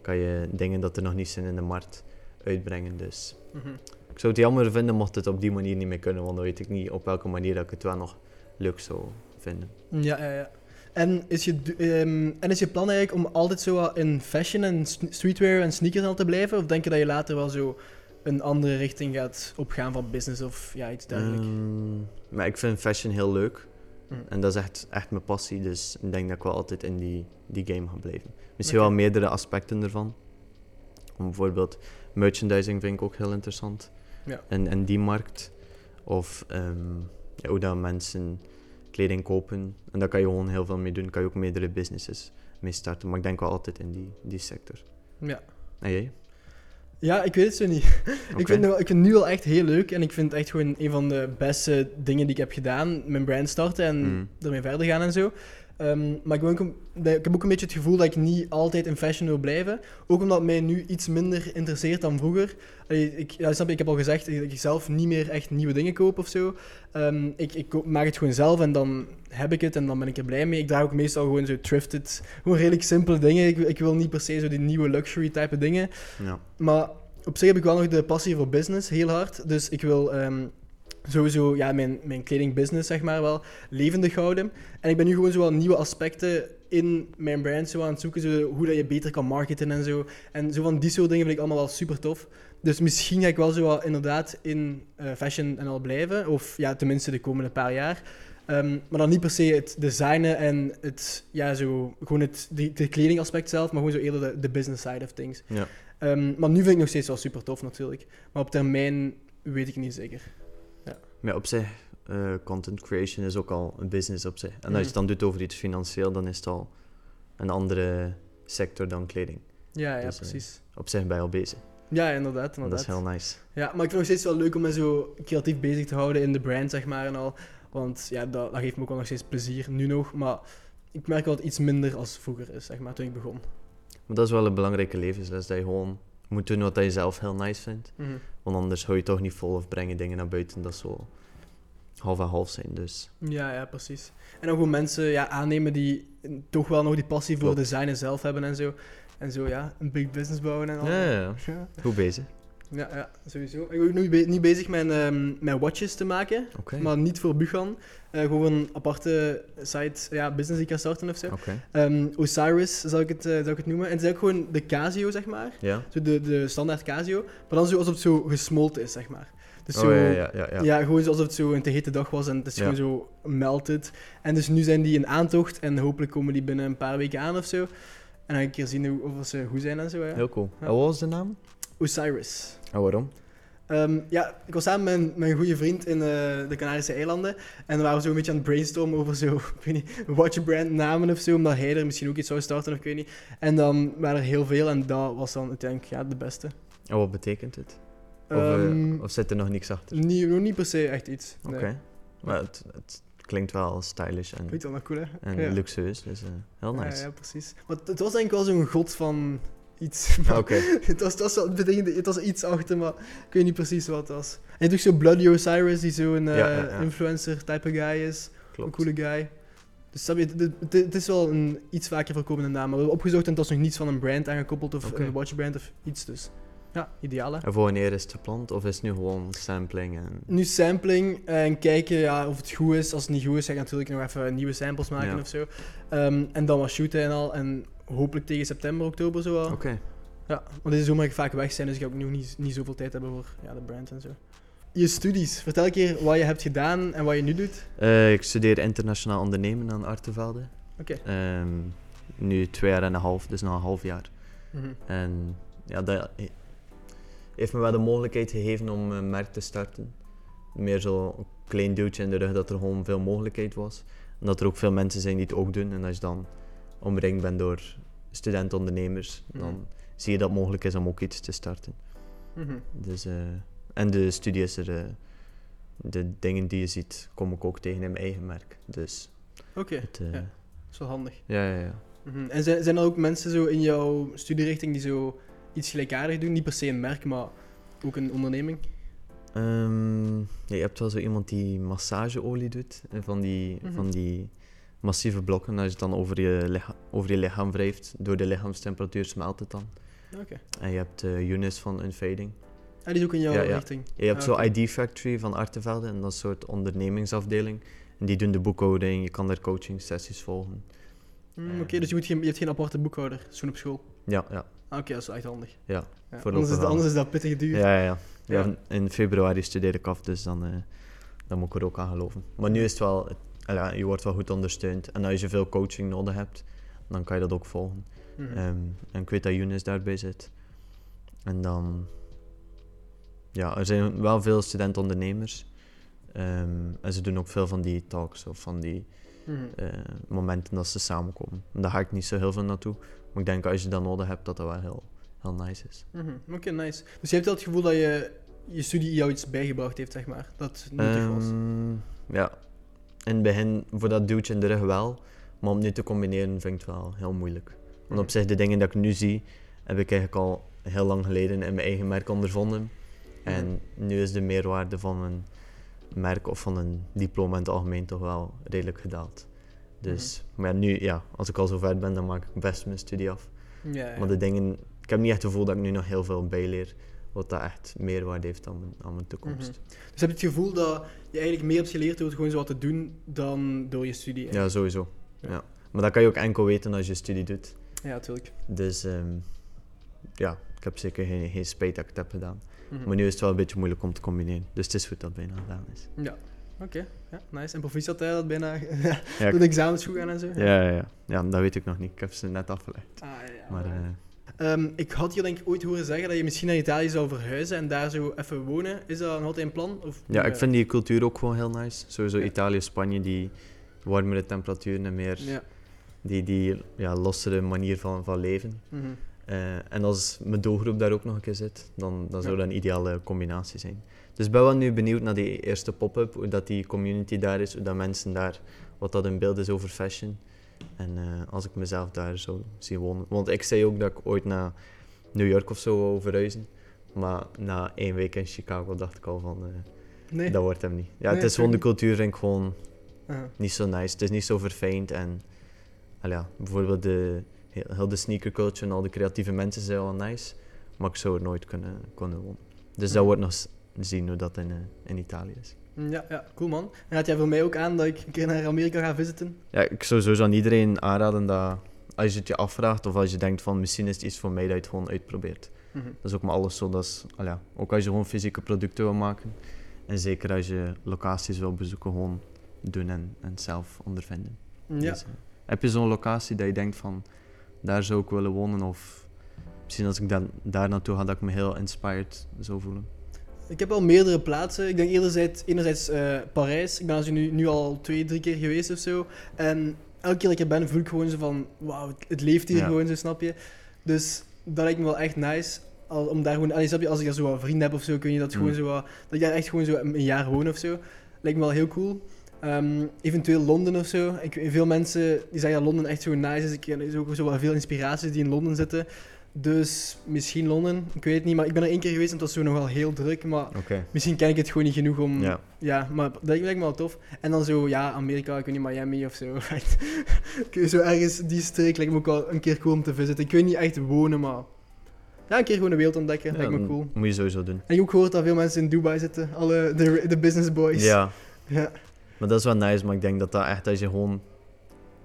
kan je dingen dat er nog niet zijn in de markt uitbrengen. Dus Mhm. ik zou het jammer vinden mocht het op die manier niet meer kunnen. Want dan weet ik niet op welke manier dat ik het wel nog leuk zou vinden. ja, ja. ja. En is, je, ehm, en is je plan eigenlijk om altijd zo in fashion en streetwear en sneakers al te blijven? Of denk je dat je later wel zo een andere richting gaat opgaan van business of ja, iets dergelijks? Ehm, maar ik vind fashion heel leuk. Mhm. En dat is echt, echt mijn passie, dus ik denk dat ik wel altijd in die, die game ga blijven. Misschien wel meerdere aspecten ervan. Om bijvoorbeeld merchandising vind ik ook heel interessant. Ja. En, en die markt. Of ehm, ja, hoe dat mensen kleding kopen. En daar kan je gewoon heel veel mee doen. kan je ook meerdere businesses mee starten. Maar ik denk wel altijd in die, die sector. Ja. En jij? Ja, ik weet het zo niet. *laughs* Ik, vind, het ik vind het nu al echt heel leuk en ik vind het echt gewoon een van de beste dingen die ik heb gedaan. Mijn brand starten en Mhm. ermee verder gaan en zo. Ehm, maar ik, ben ook een- ik heb ook een beetje het gevoel dat ik niet altijd in fashion wil blijven. Ook omdat het mij nu iets minder interesseert dan vroeger. Allee, ik, ja, snap je, ik heb al gezegd dat ik zelf niet meer echt nieuwe dingen koop of zo. Ehm, ik, ik koop- maak het gewoon zelf en dan heb ik het en dan ben ik er blij mee. Ik draag ook meestal gewoon zo thrifted, gewoon redelijk simpele dingen. Ik, ik wil niet per se zo die nieuwe luxury type dingen. Ja. Maar op zich heb ik wel nog de passie voor business, heel hard. Dus ik wil ehm, sowieso ja, mijn, mijn kledingbusiness, zeg maar, wel levendig houden. En ik ben nu gewoon zo nieuwe aspecten in mijn brand zo aan het zoeken. Zo, hoe dat je beter kan marketen en zo. En zo van die soort dingen vind ik allemaal wel super tof. Dus misschien ga ik wel zo inderdaad in eh, fashion en al blijven. Of ja, tenminste de komende paar jaar. Ehm, maar dan niet per se het designen en het, ja, zo, gewoon het de, de kledingaspect zelf, maar gewoon zo eerder de, de business side of things. Ja. Ehm, maar nu vind ik nog steeds wel super tof natuurlijk. Maar op termijn weet ik niet zeker. Maar op zich, eh, content creation is ook al een business op zich. En als je het dan doet over iets financieel, dan is het al een andere sector dan kleding. Ja, ja, Dus, eh, precies. Op zich ben je al bezig. Ja, inderdaad. Inderdaad. dat is heel nice. Ja, maar ik vind het nog steeds wel leuk om me zo creatief bezig te houden in de brand, zeg maar, en al. Want ja, dat, dat geeft me ook wel nog steeds plezier, nu nog. Maar ik merk wel dat het iets minder als vroeger is, zeg maar, toen ik begon. Maar dat is wel een belangrijke levensles, dat je gewoon moet doen wat je zelf heel nice vindt. Want anders hou je toch niet vol of breng je dingen naar buiten dat zo half en half zijn. Dus Ja, ja, precies. En ook gewoon mensen ja, aannemen die toch wel nog die passie voor Klopt. designen zelf hebben en zo. En zo, ja, een big business bouwen en al. ja, ja, ja. *laughs* Ja. goed bezig. Ja, ja, sowieso. Ik ben ook nu, be- nu bezig met, ehm, met watches te maken, maar niet voor Buchan. Eh, gewoon een aparte site, ja, business die ik kan starten of zo. Oké. Ehm, Osiris zou ik, het, eh, zou ik het noemen. En het is ook gewoon de Casio, zeg maar. Ja. Zo de, de standaard Casio. Maar dan zo alsof het zo gesmolten is, zeg maar. Dus Oh zo, ja, ja, ja. ja. ja, gewoon alsof het zo een te hete dag was en het is Ja. gewoon zo melted. En dus nu zijn die in aantocht en hopelijk komen die binnen een paar weken aan of zo. En dan een keer zien hoe, of ze goed zijn en zo. Ja. Heel cool. Ja. En wat was de naam? Osiris. En waarom? Ehm, ja, ik was samen met mijn, mijn goede vriend in eh, de Canarische eilanden. En we waren zo een beetje aan het brainstormen over zo, *laughs* ik weet niet, watchbrand namen of zo. Omdat hij er misschien ook iets zou starten of ik weet niet. En dan waren er heel veel en dat was dan uiteindelijk ja, de beste. En wat betekent het? Of, Ehm, of zit er nog niks achter? niet, nog niet per se echt iets. Oké. Nee. Maar het, het klinkt wel stylish en, wel nog cool, hè? en ja. luxueus, dus eh, heel Ja, nice. Ja, precies. Maar het, het was denk ik wel zo'n god van iets. Maar Oké. *laughs* het, was, het, was het, was iets achter, maar ik weet niet precies wat het was. En je zo Bloody Osiris, die zo'n Ja, ja, ja. influencer type guy is. Klopt. Een coole guy. Dus je, het, het- is wel een iets vaker voorkomende naam. Maar we hebben opgezocht en het was nog niets van een brand aangekoppeld of Oké. een watchbrand of iets. Dus ja, ideaal hè. En voor wanneer is het gepland? Of is het nu gewoon sampling? En... Nu sampling en kijken ja, of het goed is. Als het niet goed is, ga ik natuurlijk nog even nieuwe samples maken Ja. of zo. Ehm, en dan wat shooten en al. En hopelijk tegen september, oktober zo wel. Oké. Ja, want deze zomer ga ik vaak weg zijn, dus ik ga ook nog niet, niet zoveel tijd hebben voor ja, de brand en zo. Je studies. Vertel een keer wat je hebt gedaan en wat je nu doet. Eh, ik studeer internationaal ondernemen aan Artevelde. Oké. Ehm, nu twee jaar en een half, dus nog een half jaar. Mhm. En ja, dat he- heeft me wel de mogelijkheid gegeven om een merk te starten. Meer zo een klein duwtje in de rug dat er gewoon veel mogelijkheid was. En dat er ook veel mensen zijn die het ook doen. En als je dan omringd bent door student-ondernemers, Mhm. dan zie je dat het mogelijk is om ook iets te starten. Mhm. Dus, eh, en de studie is er, eh, de dingen die je ziet, kom ik ook tegen in mijn eigen merk. Dus Oké, eh, ja. ja. dat is wel handig. Ja, ja, Mhm. En zijn, zijn er ook mensen zo in jouw studierichting die zo iets gelijkaardig doen? Niet per se een merk, maar ook een onderneming? Ehm, ja, je hebt wel zo iemand die massageolie doet. Van die, van die massieve blokken. Als je het dan over je, licha- over je lichaam wrijft, door de lichaamstemperatuur smelt het dan. Oké. En je hebt uh, Eunice van Unfading. Ah, die is ook in jouw Ja, ja. richting? Je hebt Ah, zo oké. ID Factory van Artevelde. En dat is een soort ondernemingsafdeling. En die doen de boekhouding. Je kan daar coaching sessies volgen. Mm, Eh. Oké, dus je, moet geen, je hebt geen aparte boekhouder, zo'n op school? Ja, ja. Ah, Oké, dat is echt handig. Ja, anders, is, anders is dat pittig duur. Ja, ja, ja. In februari studeer ik af, dus dan, eh, dan moet ik er ook aan geloven. Maar nu is het wel, ja, je wordt wel goed ondersteund. En als je veel coaching nodig hebt, dan kan je dat ook volgen. Mhm. Ehm, en ik weet dat Younes daarbij zit. En dan, ja, er zijn wel veel student-ondernemers. Ehm, en ze doen ook veel van die talks of van die Mhm. eh, momenten dat ze samenkomen. En daar ga ik niet zo heel veel naartoe. Maar ik denk als je dat nodig hebt, dat dat wel heel, heel nice is. Mhm. Oké, nice. Dus je hebt wel het gevoel dat je, je studie jou iets bijgebracht heeft, zeg maar. Dat nuttig was. Ehm, ja, in het begin voor dat duwtje in de rug wel, maar om nu te combineren vind ik het wel heel moeilijk. Want op zich, de dingen dat ik nu zie, heb ik eigenlijk al heel lang geleden in mijn eigen merk ondervonden. En nu is de meerwaarde van een merk of van een diploma in het algemeen toch wel redelijk gedaald. Dus, maar ja, nu, ja, als ik al zo ver ben, dan maak ik best mijn studie af. Ja, ja. Maar de dingen, ik heb niet echt het gevoel dat ik nu nog heel veel bijleer, wat dat echt meerwaarde heeft aan mijn, aan mijn toekomst. Dus heb je het gevoel dat je eigenlijk meer hebt geleerd door gewoon zo wat te doen dan door je studie? Ja, sowieso. Ja. Ja. Maar dat kan je ook enkel weten als je studie doet. Ja, natuurlijk. Dus ehm, ja, ik heb zeker geen, geen spijt dat ik het heb gedaan. Mhm. Maar nu is het wel een beetje moeilijk om te combineren. Dus het is goed dat het bijna gedaan is. Ja, oké. Ja, nice. En proficiat dat bijna *laughs* Ja, door de examens goed gaan en zo? ja, ja, ja. ja, dat weet ik nog niet. Ik heb ze net afgelegd. Ah, ja. Maar Ehm, ik had je denk ik ooit horen zeggen dat je misschien naar Italië zou verhuizen en daar zo even wonen. Is dat nog altijd een plan? Of, ja, ik vind die cultuur ook gewoon heel nice. Sowieso Ja. Italië, Spanje, die warmere temperaturen en meer Ja. die, die ja, lossere manier van, van leven. Mhm. Eh, en als mijn doelgroep daar ook nog een keer zit, dan, dan zou dat een ideale combinatie zijn. Dus ik ben wel nu benieuwd naar die eerste pop-up, hoe dat die community daar is, hoe dat mensen daar, wat dat hun beeld is over fashion. En eh, als ik mezelf daar zou zien wonen. Want ik zei ook dat ik ooit naar New York of zo wou verhuizen. Maar na één week in Chicago dacht ik al van, eh, Nee? dat wordt hem niet. Ja, Nee, het is gewoon de cultuur vind ik gewoon Aha. niet zo nice. Het is niet zo verfijnd en al ja, bijvoorbeeld de, heel, heel de sneaker culture en al de creatieve mensen zijn wel nice, maar ik zou er nooit kunnen, kunnen wonen. Dus dat wordt nog zien hoe dat in, eh, in Italië is. Ja, ja, cool man. En raad jij voor mij ook aan dat ik een keer naar Amerika ga visiten? Ja, ik zou sowieso aan iedereen aanraden dat als je het je afvraagt of als je denkt van misschien is het iets voor mij, dat je het gewoon uitprobeert. Mhm. Dat is ook maar alles zo, dat is, al ja, ook als je gewoon fysieke producten wil maken en zeker als je locaties wil bezoeken, gewoon doen en, en zelf ondervinden. Ja. Dus, eh, heb je zo'n locatie dat je denkt van, daar zou ik willen wonen? Of misschien als ik dan, daar naartoe ga, dat ik me heel inspired zou voelen. Ik heb al meerdere plaatsen. Ik denk enerzijds, enerzijds eh, Parijs. Ik ben er nu, nu al twee, drie keer geweest of zo. En elke keer dat ik er ben, voel ik gewoon zo van... Wauw, het, het leeft hier Ja. gewoon, zo snap je? Dus dat lijkt me wel echt nice. Al, om daar gewoon... allee, snap je, als ik daar zo wat vrienden heb of zo, kun je dat Mm. gewoon zo wat... Dat ik daar echt gewoon zo een jaar woon of zo. Lijkt me wel heel cool. Ehm, eventueel Londen of zo. Ik, veel mensen die zeggen dat Londen echt zo nice is. Ik ken ook zo wel veel inspiraties die in Londen zitten. Dus misschien Londen, ik weet het niet. Maar ik ben er één keer geweest en het was zo nogal heel druk. Maar. Misschien ken ik het gewoon niet genoeg om... Ja, Ja. maar dat lijkt me wel tof. En dan zo, ja, Amerika, ik weet niet, Miami of zo. *laughs* Zo ergens, die streek lijkt me ook wel een keer cool om te visiten. Ik weet niet echt wonen, maar... Ja, een keer gewoon de wereld ontdekken, Ja, lijkt me cool. Moet je sowieso doen. En ik heb ook gehoord dat veel mensen in Dubai zitten. Alle, de, de business boys. Ja, *laughs* Ja. maar dat is wel nice, maar ik denk dat dat echt, als je gewoon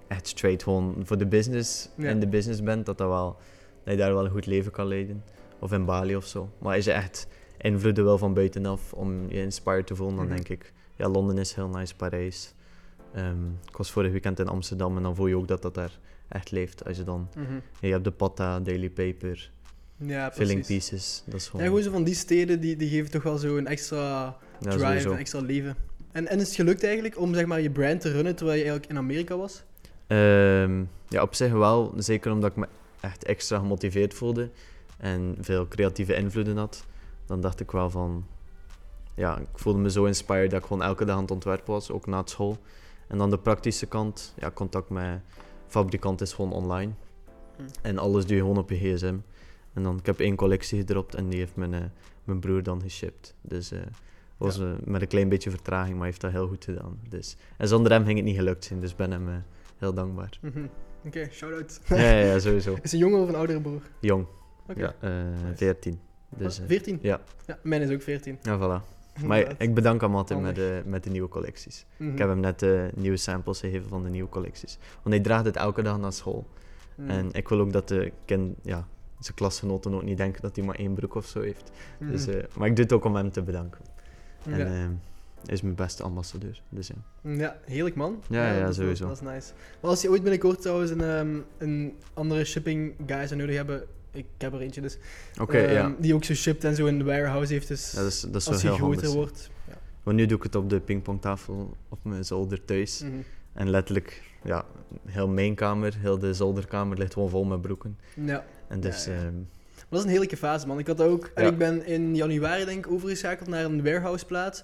echt straight gewoon voor de business Ja. in de business bent, dat, dat, wel, dat je daar wel een goed leven kan leiden. Of in Bali of zo. Maar als je echt invloeden wil van buitenaf om je inspired te voelen, dan Mhm. denk ik, ja, Londen is heel nice, Parijs. Ehm, ik was vorig weekend in Amsterdam en dan voel je ook dat dat daar echt leeft. Als je dan, Mhm. je hebt de Patta, Daily Paper, Ja, Filling. Pieces. Dat is Ja, gewoon, gewoon zo van die steden, die, die geven toch wel zo een extra drive, een extra leven. En, en is het gelukt eigenlijk om zeg maar, je brand te runnen terwijl je eigenlijk in Amerika was? Ehm, ja, op zich wel. Zeker omdat ik me echt extra gemotiveerd voelde en veel creatieve invloeden had, dan dacht ik wel van, ja, ik voelde me zo inspired dat ik gewoon elke dag aan het ontwerpen was, ook na school. En dan de praktische kant, ja, contact met fabrikant is gewoon online. Hm. En alles doe je gewoon op je gsm. En dan, ik heb één collectie gedropt en die heeft mijn, eh, mijn broer dan geshipped. Dus eh was eh, met een klein beetje vertraging, maar hij heeft dat heel goed gedaan. Dus, en zonder hem ging het niet gelukt zijn, dus ik ben hem heel dankbaar. Mhm. Oké, shout-out. ja, ja, ja, sowieso. *laughs* Is een jongen of een oudere broer? Jong, Oké. ja, eh Nice. 14. Dus, eh, 14? ja. Ja, mijn is ook 14. ja, voilà. *laughs* Maar ik bedank hem altijd met de, met de nieuwe collecties. Mhm. Ik heb hem net eh, nieuwe samples gegeven van de nieuwe collecties. Want hij draagt het elke dag naar school. Mhm. En ik wil ook dat de kind, ja, zijn klasgenoten ook niet denken dat hij maar één broek of zo heeft. Mhm. Dus, eh, maar ik doe het ook om hem te bedanken. En ja. Is mijn beste ambassadeur. Dus ja. ja, heerlijk man. Ja, ja, dat sowieso. Dat is nice. Maar als je ooit binnenkort trouwens een, ehm, een andere shipping guy zou nodig hebben, ik heb er eentje dus, ehm, ja. die ook zo shipped en zo in de warehouse heeft, dus ja. Dat is, dat is als wel hij groter handig. wordt. Ja. Want nu doe ik het op de pingpongtafel op mijn zolder thuis. Mhm. En letterlijk, ja, heel mijn kamer, heel de zolderkamer ligt gewoon vol met broeken. ja. En dus, ehm, Maar dat is een heerlijke fase, man. Ik had ook. En ik ben in januari, denk ik, overgeschakeld naar een warehouse-plaats.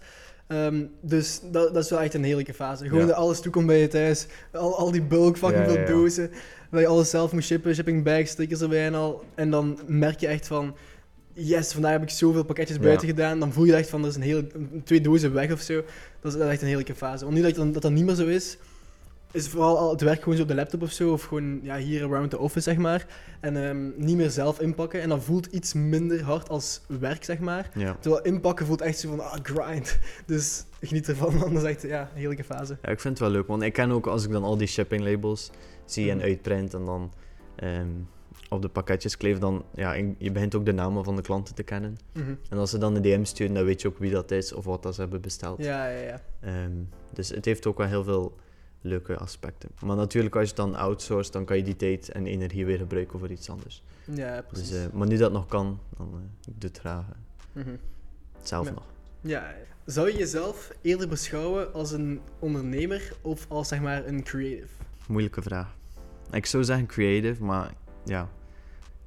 Ehm, dus dat, dat is wel echt een heerlijke fase. Gewoon Ja. dat alles toekomt bij je thuis. Al, al die bulk, fucking veel dozen. Dat je alles zelf moet shippen, shipping bags, stickers erbij en al. En dan merk je echt van... Yes, vandaag heb ik zoveel pakketjes Ja. buiten gedaan. Dan voel je echt van, er is een hele, twee dozen weg of zo. Dat is echt een heerlijke fase. Want nu dat, dat, dat niet meer zo is, is vooral al het werk gewoon zo op de laptop of zo. Of gewoon ja, hier around the office, zeg maar. En ehm, niet meer zelf inpakken. En dat voelt iets minder hard als werk, zeg maar. ja. Terwijl inpakken voelt echt zo van, ah, grind. *laughs* Dus geniet ervan, man. Dat is echt ja, een heerlijke fase. ja, ik vind het wel leuk. Want ik ken ook als ik dan al die shipping labels zie en Mhm. uitprint en dan ehm, op de pakketjes kleef, dan, ja, je begint ook de namen van de klanten te kennen. Mhm. En als ze dan een DM sturen, dan weet je ook wie dat is of wat dat ze hebben besteld. Ja, ja, ja. Ehm, dus het heeft ook wel heel veel leuke aspecten. Maar natuurlijk, als je het dan outsourced, dan kan je die tijd en energie weer gebruiken voor iets anders. Ja, precies. Dus, eh, maar nu dat nog kan, dan eh, ik doe het graag eh, Mhm. zelf Ja. nog. Ja. Zou je jezelf eerder beschouwen als een ondernemer of als, zeg maar, een creative? Moeilijke vraag. Ik zou zeggen creative, maar ja,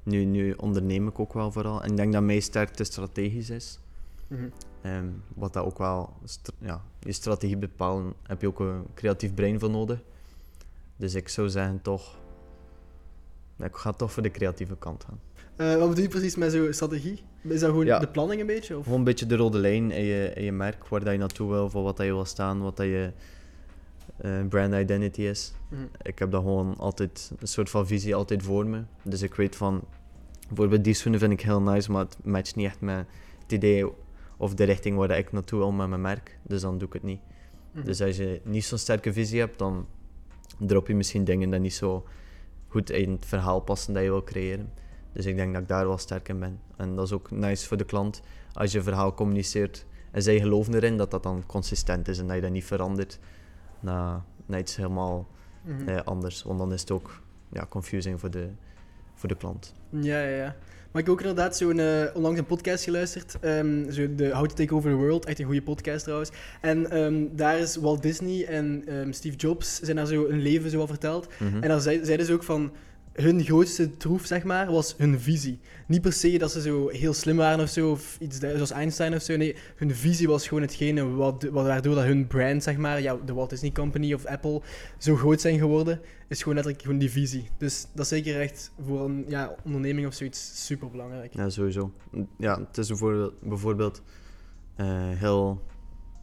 nu, nu onderneem ik ook wel vooral. En ik denk dat mijn sterkte strategisch is. Mhm. Ehm, wat dat ook wel, ja, je strategie bepalen, heb je ook een creatief brein voor nodig. Dus ik zou zeggen toch, ik ga toch voor de creatieve kant gaan. Eh, wat bedoel je precies met zo'n strategie? Is dat gewoon Ja. de planning een beetje? Of? Gewoon een beetje de rode lijn in je, in je merk, waar dat je naartoe wil, voor wat dat je wil staan, wat dat je eh, brand identity is. Mhm. Ik heb dat gewoon altijd, een soort van visie altijd voor me. Dus ik weet van, bijvoorbeeld die schoenen vind ik heel nice, maar het matcht niet echt met het idee of de richting waar ik naartoe wil met mijn merk. Dus dan doe ik het niet. Mhm. Dus als je niet zo'n sterke visie hebt, dan drop je misschien dingen die niet zo goed in het verhaal passen dat je wil creëren. Dus ik denk dat ik daar wel sterk in ben. En dat is ook nice voor de klant. Als je verhaal communiceert en zij geloven erin, dat dat dan consistent is en dat je dat niet verandert naar, naar iets helemaal Mhm. eh, anders. Want dan is het ook ja, confusing voor de, voor de klant. Ja, ja, ja. Maar ik heb ook inderdaad zo'n, eh, onlangs een podcast geluisterd. ehm, zo de How to Take Over the World. Echt een goede podcast trouwens. En ehm, daar is Walt Disney en ehm, Steve Jobs zijn daar zo een leven zo al verteld. Mhm. En daar zei- zeiden ze ook van... Hun grootste troef, zeg maar, was hun visie. Niet per se dat ze zo heel slim waren of zo, of iets zoals Einstein of zo. Nee, hun visie was gewoon hetgene wat, wat, waardoor dat hun brand, zeg maar, ja, de Walt Disney Company of Apple, zo groot zijn geworden. Is gewoon letterlijk gewoon die visie. Dus dat is zeker echt voor een ja, onderneming of zoiets super belangrijk. Ja, sowieso. Ja, het is bijvoorbeeld, bijvoorbeeld eh, heel,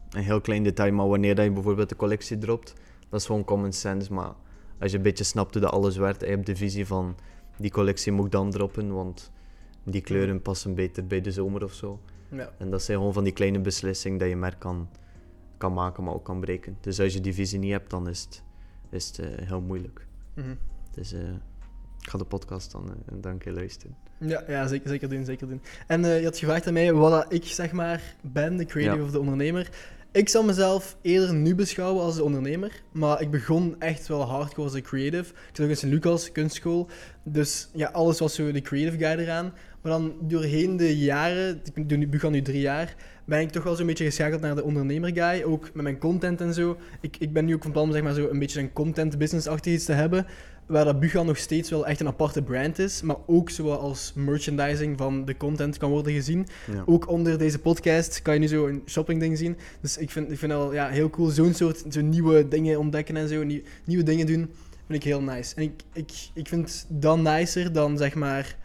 een heel klein detail, maar wanneer dat je bijvoorbeeld de collectie dropt, dat is gewoon common sense. Maar als je een beetje snapt hoe dat alles werkt en je hebt de visie van die collectie moet ik dan droppen, want die kleuren passen beter bij de zomer of zo. Ja. En dat zijn gewoon van die kleine beslissingen dat je merk kan, kan maken, maar ook kan breken. Dus als je die visie niet hebt, dan is het, is het eh, heel moeilijk. Mhm. Dus eh, ik ga de podcast dan, eh, dan een keer luisteren. Ja, ja zeker, zeker doen, zeker doen. En eh, je had gevraagd aan mij wat ik zeg maar ben, de creative Ja. of de ondernemer. Ik zal mezelf eerder nu beschouwen als de ondernemer, maar ik begon echt wel hardcore als de creative. Ik zat ook in Sint-Lucas, kunstschool, dus ja, alles was zo de creative guy eraan. Maar dan doorheen de jaren, ik begon nu drie jaar, ben ik toch wel zo'n beetje geschakeld naar de ondernemer guy. Ook met mijn content en zo. Ik, ik ben nu ook van plan om zeg maar, zo een beetje een content business-achtig iets te hebben. Waar dat Buga nog steeds wel echt een aparte brand is. Maar ook zoals merchandising van de content kan worden gezien. Ja. Ook onder deze podcast kan je nu zo een shoppingding zien. Dus ik vind, ik vind het wel ja, heel cool. Zo'n soort zo nieuwe dingen ontdekken en zo. nieuw- nieuwe dingen doen. Vind ik heel nice. En ik, ik, ik vind het dan nicer dan zeg maar.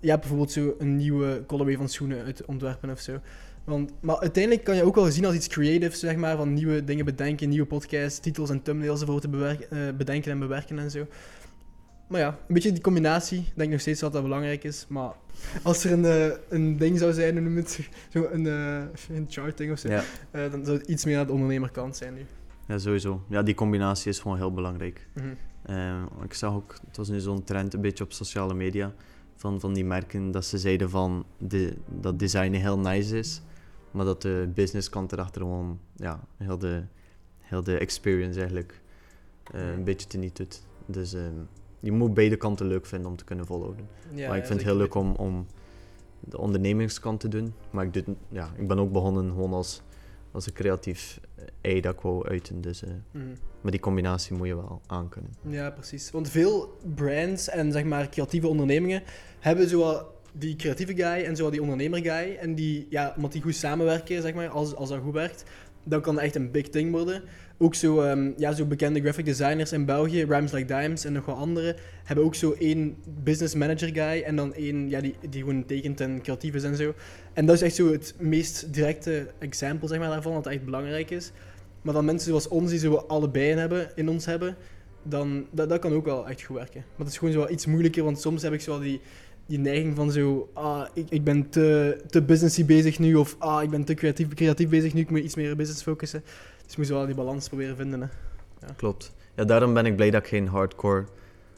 Ja, bijvoorbeeld zo een nieuwe colorway van schoenen uit ontwerpen of zo. Want, maar uiteindelijk kan je ook wel zien als iets creatives, zeg maar, van nieuwe dingen bedenken, nieuwe podcasts, titels en thumbnails ervoor te bewerken, eh, bedenken en bewerken en zo. Maar ja, een beetje die combinatie, denk ik nog steeds dat dat belangrijk is. Maar als er een, eh, een ding zou zijn, noem het, *laughs* zo een, eh een charting of zo, Ja. dan zou het iets meer aan de ondernemerkant zijn nu. ja, sowieso. Ja, die combinatie is gewoon heel belangrijk. Mhm. Eh, ik zag ook, het was nu zo'n trend een beetje op sociale media, van, van die merken dat ze zeiden van de, dat design heel nice is, maar dat de businesskant erachter gewoon, ja, heel de, heel de experience eigenlijk eh, een beetje teniet doet. Dus eh, je moet beide kanten leuk vinden om te kunnen volhouden. Ja, maar ik ja, vind het heel leuk om, om de ondernemingskant te doen, maar ik, doe, ja, ik ben ook begonnen gewoon als, als een creatief ei dat ik wou uiten, dus... eh, Mhm. maar die combinatie moet je wel aankunnen. Ja, precies. Want veel brands en zeg maar creatieve ondernemingen hebben zowel die creatieve guy en zowel die ondernemer guy. En die, ja, omdat die goed samenwerken, zeg maar, als, als dat goed werkt, dan kan het echt een big thing worden. Ook zo, ehm, ja, zo bekende graphic designers in België, Rhymes Like Dimes en nog wat andere, hebben ook zo één business manager guy en dan één ja, die, die gewoon tekent en creatief is en zo. En dat is echt zo het meest directe example zeg maar, daarvan, dat echt belangrijk is. Maar dan mensen zoals ons, die zo allebei hebben, in ons hebben, dan dat, dat kan ook wel echt goed werken. Maar het is gewoon zo wel iets moeilijker, want soms heb ik zo wel die, die neiging van zo, ah, ik, ik ben te, te businessy bezig nu, of ah, ik ben te creatief, creatief bezig nu, ik moet iets meer business focussen. Dus je moet zo wel die balans proberen vinden. Hè. Klopt. Ja, daarom ben ik blij dat ik geen hardcore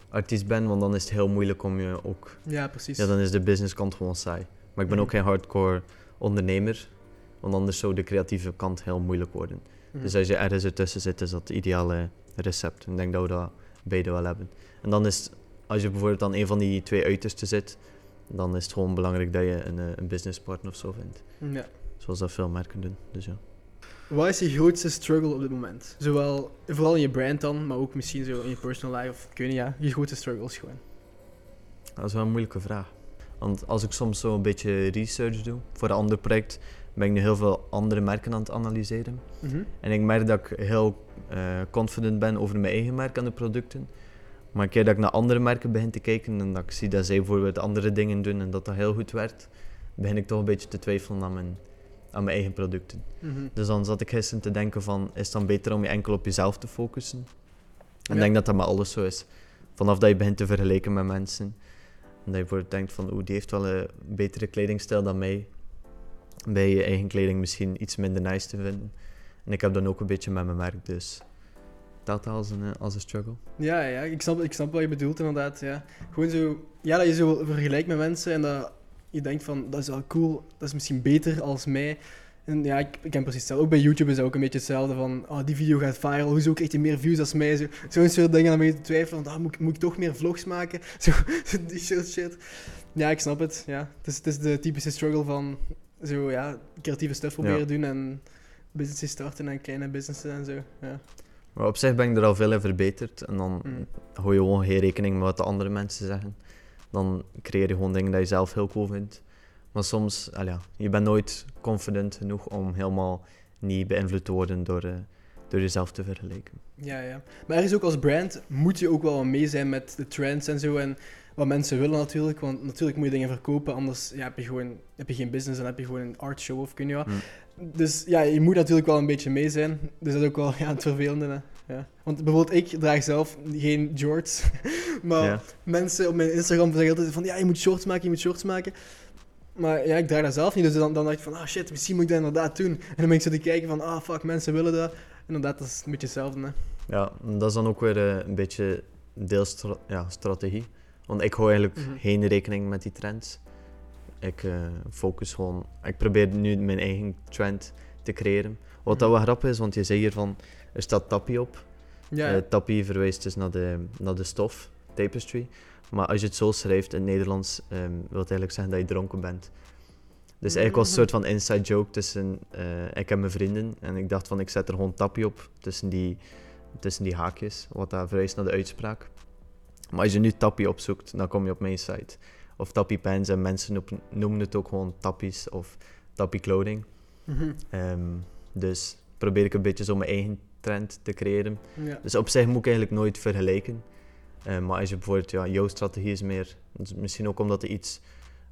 artiest ben, want dan is het heel moeilijk om je ook... Ja, precies. Ja, dan is de businesskant gewoon saai. Maar ik ben ook Mhm. geen hardcore ondernemer, want anders zou de creatieve kant heel moeilijk worden. Mhm. Dus als je ergens ertussen zit, is dat het ideale recept. En ik denk dat we dat beide wel hebben. En dan is, als je bijvoorbeeld aan een van die twee uitersten zit, dan is het gewoon belangrijk dat je een, eh, een businesspartner of zo vindt. ja. Zoals dat veel merken doen. Dus ja. Wat is je grootste struggle op dit moment? Zowel, vooral in je brand dan, maar ook misschien zo in je personal life, of ik weet niet, ja, je grootste struggles gewoon. Dat is wel een moeilijke vraag. Want als ik soms zo een beetje research doe voor een ander project, ben ik nu heel veel andere merken aan het analyseren. Mhm. En ik merk dat ik heel eh, confident ben over mijn eigen merk en de producten. Maar een keer dat ik naar andere merken begin te kijken en dat ik zie dat zij bijvoorbeeld andere dingen doen en dat dat heel goed werkt, begin ik toch een beetje te twijfelen aan mijn, aan mijn eigen producten. Mhm. Dus dan zat ik gisteren te denken van, is het dan beter om je enkel op jezelf te focussen? En ik Ja. denk dat dat met alles zo is. Vanaf dat je begint te vergelijken met mensen, en dat je bijvoorbeeld denkt van, oeh, die heeft wel een betere kledingstijl dan mij, bij je eigen kleding misschien iets minder nice te vinden. En ik heb dan ook een beetje met mijn merk, dus dat als een, eh, als een struggle. Ja, ja, ik snap, ik snap wat je bedoelt inderdaad. Ja. Gewoon zo, ja, dat je zo vergelijkt met mensen en dat je denkt van, dat is wel cool, dat is misschien beter als mij. En ja, ik, ik ken precies hetzelfde. Ook bij YouTube is dat ook een beetje hetzelfde van, oh, die video gaat viral, hoezo krijgt hij meer views als mij? Zo- Zo'n soort dingen, dan ben je te twijfelen van, ah, moet, ik- moet ik toch meer vlogs maken? *laughs* Zo, die soort shit. Ja, ik snap het. Ja. Het, is, het is de typische struggle van, zo, ja, creatieve stuff proberen Ja. doen en businesses starten en kleine businessen en zo. Ja. Maar op zich ben ik er al veel in verbeterd en dan Mm. hou je gewoon geen rekening met wat de andere mensen zeggen. Dan creëer je gewoon dingen dat je zelf heel cool vindt. Maar soms, ja, je bent nooit confident genoeg om helemaal niet beïnvloed te worden door, eh, door jezelf te vergelijken. Ja, ja. Maar ergens ook als brand moet je ook wel mee zijn met de trends en zo. En wat mensen willen natuurlijk. Want natuurlijk moet je dingen verkopen. Anders ja, heb, je gewoon, heb je geen business. Dan heb je gewoon een art show of kun je wat. Mm. Dus ja, je moet natuurlijk wel een beetje mee zijn. Dus dat is ook wel ja, het vervelende. Hè. Ja. Want bijvoorbeeld ik draag zelf geen jorts. *laughs* maar Ja. mensen op mijn Instagram zeggen altijd van... Ja, je moet shorts maken, je moet shorts maken. Maar ja, ik draag dat zelf niet. Dus dan, dan dacht ik van... Ah shit, misschien moet ik dat inderdaad doen. En dan ben ik zo te kijken van... Ah fuck, mensen willen dat. Inderdaad, dat is een beetje hetzelfde. Hè. Ja, en dat is dan ook weer eh, een beetje deels stra- ja, strategie. Want ik hou eigenlijk Mhm. geen rekening met die trends. Ik eh, focus gewoon... Ik probeer nu mijn eigen trend te creëren. Wat dat Mhm. wel grappig is, want je zei hier van... Er staat tappie op. Ja, Eh, tappie verwijst dus naar de, naar de stof, tapestry. Maar als je het zo schrijft in het Nederlands, ehm, wil het eigenlijk zeggen dat je dronken bent. Dus eigenlijk was het een soort van inside joke tussen eh, ik en mijn vrienden. En ik dacht van ik zet er gewoon tappie op tussen die, tussen die haakjes, wat daar verwijst naar de uitspraak. Maar als je nu tappie opzoekt, dan kom je op mijn site. Of tappie pens en mensen noemen het ook gewoon tappies of tappie clothing. Mhm. Ehm, dus probeer ik een beetje zo mijn eigen trend te creëren. Ja. Dus op zich moet ik eigenlijk nooit vergelijken. Eh, maar als je bijvoorbeeld, ja, jouw strategie is meer, misschien ook omdat het iets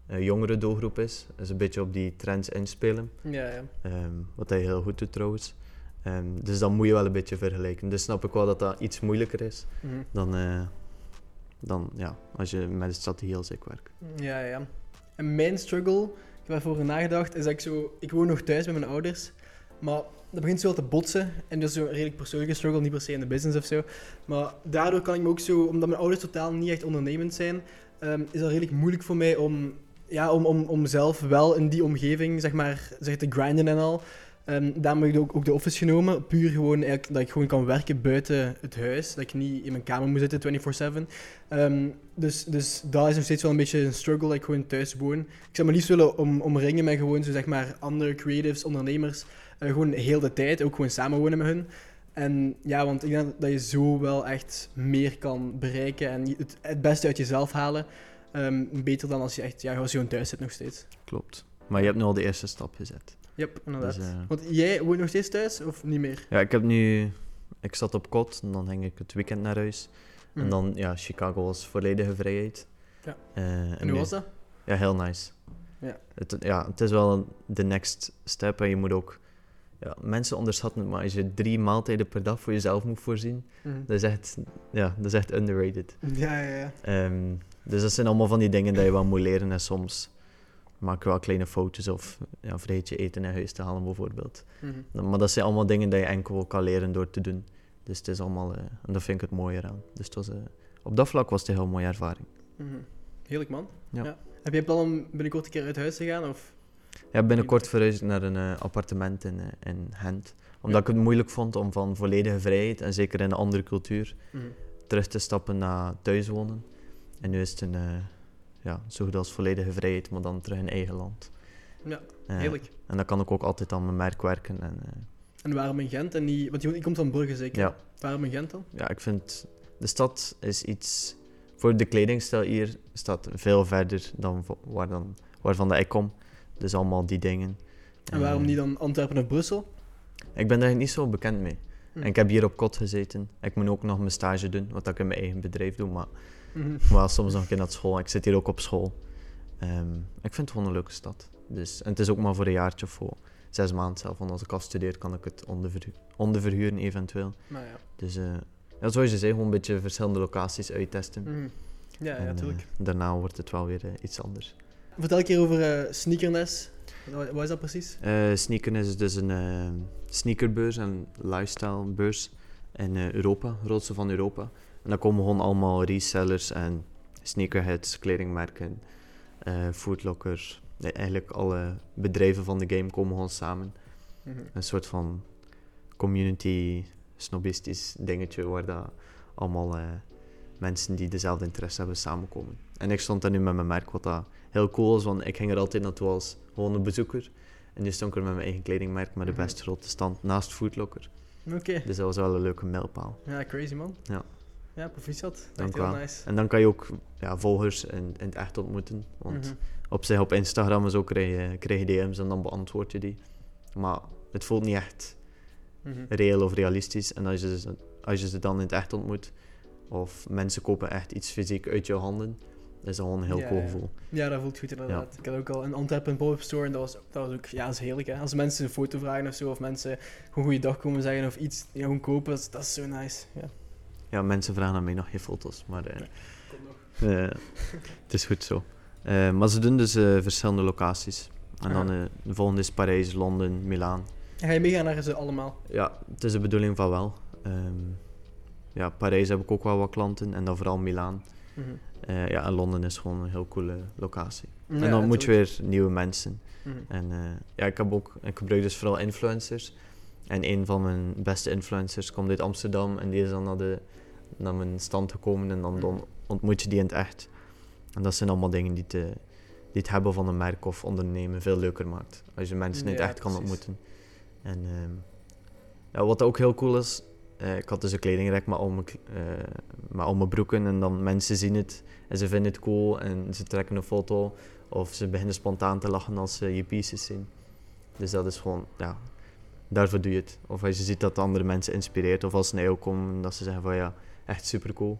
jongere doelgroep is, dus een beetje op die trends inspelen. Ja, ja. Ehm, wat hij heel goed doet trouwens. Ehm, dus dan moet je wel een beetje vergelijken. Dus snap ik wel dat dat iets moeilijker is Mhm. dan, eh, dan ja, als je met een strategie als ik werk. Ja, ja. En mijn struggle, ik heb ervoor nagedacht, is dat ik zo... Ik woon nog thuis bij mijn ouders, maar dat begint zo te botsen. En dat is zo'n redelijk persoonlijke struggle, niet per se in de business of zo. Maar daardoor kan ik me ook zo... Omdat mijn ouders totaal niet echt ondernemend zijn, ehm, is dat redelijk moeilijk voor mij om... Ja, om, om, om zelf wel in die omgeving, zeg maar, zeg, te grinden en al. Ehm daarom heb ik ook, ook de office genomen. Puur gewoon dat ik gewoon kan werken buiten het huis. Dat ik niet in mijn kamer moet zitten 24-7. Ehm, dus, dus dat is nog steeds wel een beetje een struggle dat ik gewoon thuis woon. Ik zou me liefst willen om, omringen met gewoon zo zeg maar andere creatives, ondernemers. eh, gewoon heel de tijd, ook gewoon samenwonen met hun. En ja, want ik denk dat je zo wel echt meer kan bereiken en het, het beste uit jezelf halen. Ehm, beter dan als je echt, ja, als je gewoon thuis zit nog steeds. Klopt. Maar je hebt nu al de eerste stap gezet. Yep, inderdaad. Dus, eh, Want jij woont nog steeds thuis of niet meer? Ja, ik heb nu... Ik zat op kot en dan ging ik het weekend naar huis. En Mhm. dan, ja, Chicago was volledige vrijheid. Ja. Eh, En hoe nu- was dat? Ja, heel nice. Ja. Het, ja, het is wel de next step en je moet ook... Ja, mensen onderschatten het, maar als je drie maaltijden per dag voor jezelf moet voorzien, Mhm. dat is echt, ja, dat is echt underrated. Ja, ja, ja. Ehm, dus dat zijn allemaal van die dingen dat je wel moet leren en soms maak je wel kleine foto's of ja, vergeet je eten naar huis te halen bijvoorbeeld. Mhm. Maar dat zijn allemaal dingen dat je enkel kan leren door te doen. Dus het is allemaal, eh, en dat vind ik het mooie aan. Dus het was, eh, op dat vlak was het een heel mooie ervaring. Mhm. Heerlijk, man. Ja. Heb je plan om binnenkort een keer uit huis te gaan? Of? Ja, binnenkort verhuis ik naar een eh, appartement in, eh, in Gent. Omdat ik het moeilijk vond om van volledige vrijheid, en zeker in een andere cultuur, Mhm. terug te stappen naar thuis wonen. En nu is het een, eh, ja, zo goed als volledige vrijheid, maar dan terug in eigen land. Ja, heerlijk. En dan kan ik ook altijd aan mijn merk werken. En, En waarom in Gent? En niet, want je, komt van Brugge zeker? ja, Waarom in Gent dan? ja, ik vind de stad is iets. Voor de kledingstijl hier staat veel verder dan waar dan, waarvan dat ik kom. Dus allemaal die dingen. En waarom Eh, niet dan Antwerpen of Brussel? Ik ben daar niet zo bekend mee. Hm. En ik heb hier op kot gezeten. Ik moet ook nog mijn stage doen, wat ik in mijn eigen bedrijf doe. Maar wel soms nog een keer naar school. Ik zit hier ook op school. Ehm, ik vind het gewoon een leuke stad. Dus, en het is ook maar voor een jaartje of voor zes maanden zelf. Want als ik afstudeer, kan ik het onderverhu onderverhuren eventueel. Nou ja. Dus ja, zoals je zei, gewoon een beetje verschillende locaties uittesten. Mhm. Ja, natuurlijk. eh, daarna wordt het wel weer iets anders. Vertel een keer over eh sneakerness. Wat, is dat precies? Eh Sneaker is dus een eh, sneakerbeurs en lifestylebeurs in Europa, grootste van Europa. En daar komen gewoon allemaal resellers en sneakerheads, kledingmerken, Foodlocker. Nee, eigenlijk alle bedrijven van de game komen gewoon samen. Mhm. Een soort van community snobistisch dingetje waar dat allemaal mensen die dezelfde interesse hebben samenkomen. En ik stond daar nu met mijn merk, wat dat heel cool is, want ik ging er altijd naartoe als gewoon een bezoeker. En nu stond ik er met mijn eigen kledingmerk met de Mhm. best grote stand naast Foodlocker. Oké. Dus dat was wel een leuke mijlpaal. Ja, crazy man. Ja. Ja, proficiat. Dank heel wel. nice. En dan kan je ook ja, volgers in, in het echt ontmoeten. Want Mhm. op zich op Instagram en zo krijg je, krijg je DM's en dan beantwoord je die. Maar het voelt niet echt Mhm. reëel of realistisch. En als je, ze, als je ze dan in het echt ontmoet, of mensen kopen echt iets fysiek uit jouw handen, dat is gewoon een heel Ja, cool gevoel. Ja, dat voelt goed inderdaad. Ik had ook al een Antwerpen een pop-up store en dat was, dat was ook, ja, dat is heerlijk hè. Als mensen een foto vragen of zo, of mensen gewoon goeiedag komen zeggen of iets ja, gewoon kopen, dat is, dat is zo nice. Ja. Ja, mensen vragen aan mij nog geen foto's, maar eh, Komt nog. eh, het is goed zo. Eh, maar ze doen dus eh, verschillende locaties. En dan Aha. eh, de volgende is Parijs, Londen, Milaan. En ga je meegaan naar ze allemaal? Ja, het is de bedoeling van wel. Ehm, ja, Parijs heb ik ook wel wat klanten en dan vooral Milaan. Mhm. Eh, ja, en Londen is gewoon een heel coole locatie. Ja, en dan moet je weer nieuwe mensen. Mhm. En eh, ja, ik, heb ook, ik gebruik dus vooral influencers. En een van mijn beste influencers komt uit Amsterdam en die is dan naar, de, naar mijn stand gekomen en dan, dan ontmoet je die in het echt. En dat zijn allemaal dingen die te, die het hebben van een merk of ondernemen veel leuker maakt. Als je mensen niet Ja, echt kan ontmoeten. En ehm, ja, wat ook heel cool is, eh, ik had dus een kledingrek met al, mijn, eh, met al mijn broeken en dan mensen zien het en ze vinden het cool en ze trekken een foto of ze beginnen spontaan te lachen als ze je pieces zien. Dus dat is gewoon, ja, daarvoor doe je het. Of als je ziet dat andere mensen inspireert of als ze naar jou komen dat ze zeggen van ja, echt super cool.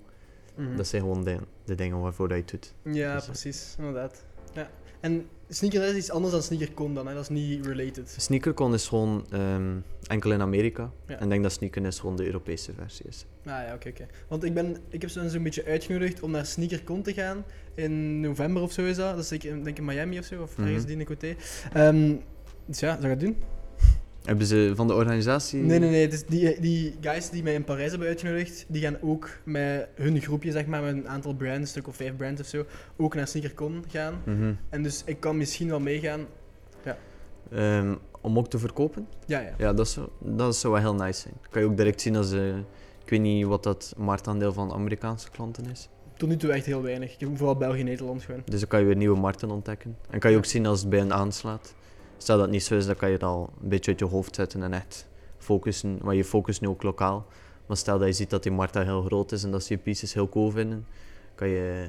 Mhm. Dat zijn gewoon de, de dingen waarvoor dat je het doet. Ja, Dus, eh, precies, inderdaad. Ja. En sneaker is iets anders dan sneakercon dan, hè? dat is niet related. Sneakercon is gewoon ehm, enkel in Amerika. Ja. En ik denk dat sneaker is gewoon de Europese versie is. Ah ja, oké, oké. Want ik, ben, ik heb ze zo'n beetje uitgenodigd om naar sneakercon te gaan. In november of zo is dat. Dat is ik denk ik in Miami of zo, of ergens die in de côté. Ehm, dus ja, zou dat doen? Hebben ze van de organisatie... Nee, nee, nee. Dus die, die guys die mij in Parijs hebben uitgenodigd, die gaan ook met hun groepje, zeg maar, met een aantal brands, een stuk of vijf brands of zo, ook naar sneakercon gaan. Mhm. En dus ik kan misschien wel meegaan. Ehm, om ook te verkopen? Ja, ja. Ja, dat zou, dat zou wel heel nice zijn. Kan je ook direct zien als... eh, ik weet niet wat dat marktaandeel van Amerikaanse klanten is. Tot nu toe echt heel weinig. Ik heb vooral België en Nederland gewoon. Dus dan kan je weer nieuwe markten ontdekken. En kan je ook zien als het bij hen aanslaat. Stel dat het niet zo is, dan kan je het al een beetje uit je hoofd zetten en echt focussen. Maar je focust nu ook lokaal. Maar stel dat je ziet dat die markt heel groot is en dat ze je pieces heel cool vinden, kan je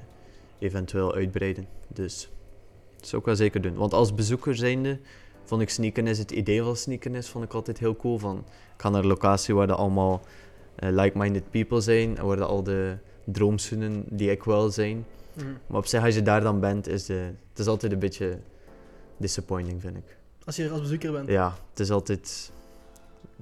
eventueel uitbreiden. Dus dat zou ik wel zeker doen. Want als bezoeker zijnde vond ik sneakerness, het idee van sneakerness, vond ik altijd heel cool. Van, ik ga naar een locatie waar er allemaal eh, like-minded people zijn en waar er al de droomzoenen die ik wil zijn. Mhm. Maar op zich, als je daar dan bent, is de, het is altijd een beetje disappointing, vind ik. Als je er als bezoeker bent. Ja, het is altijd...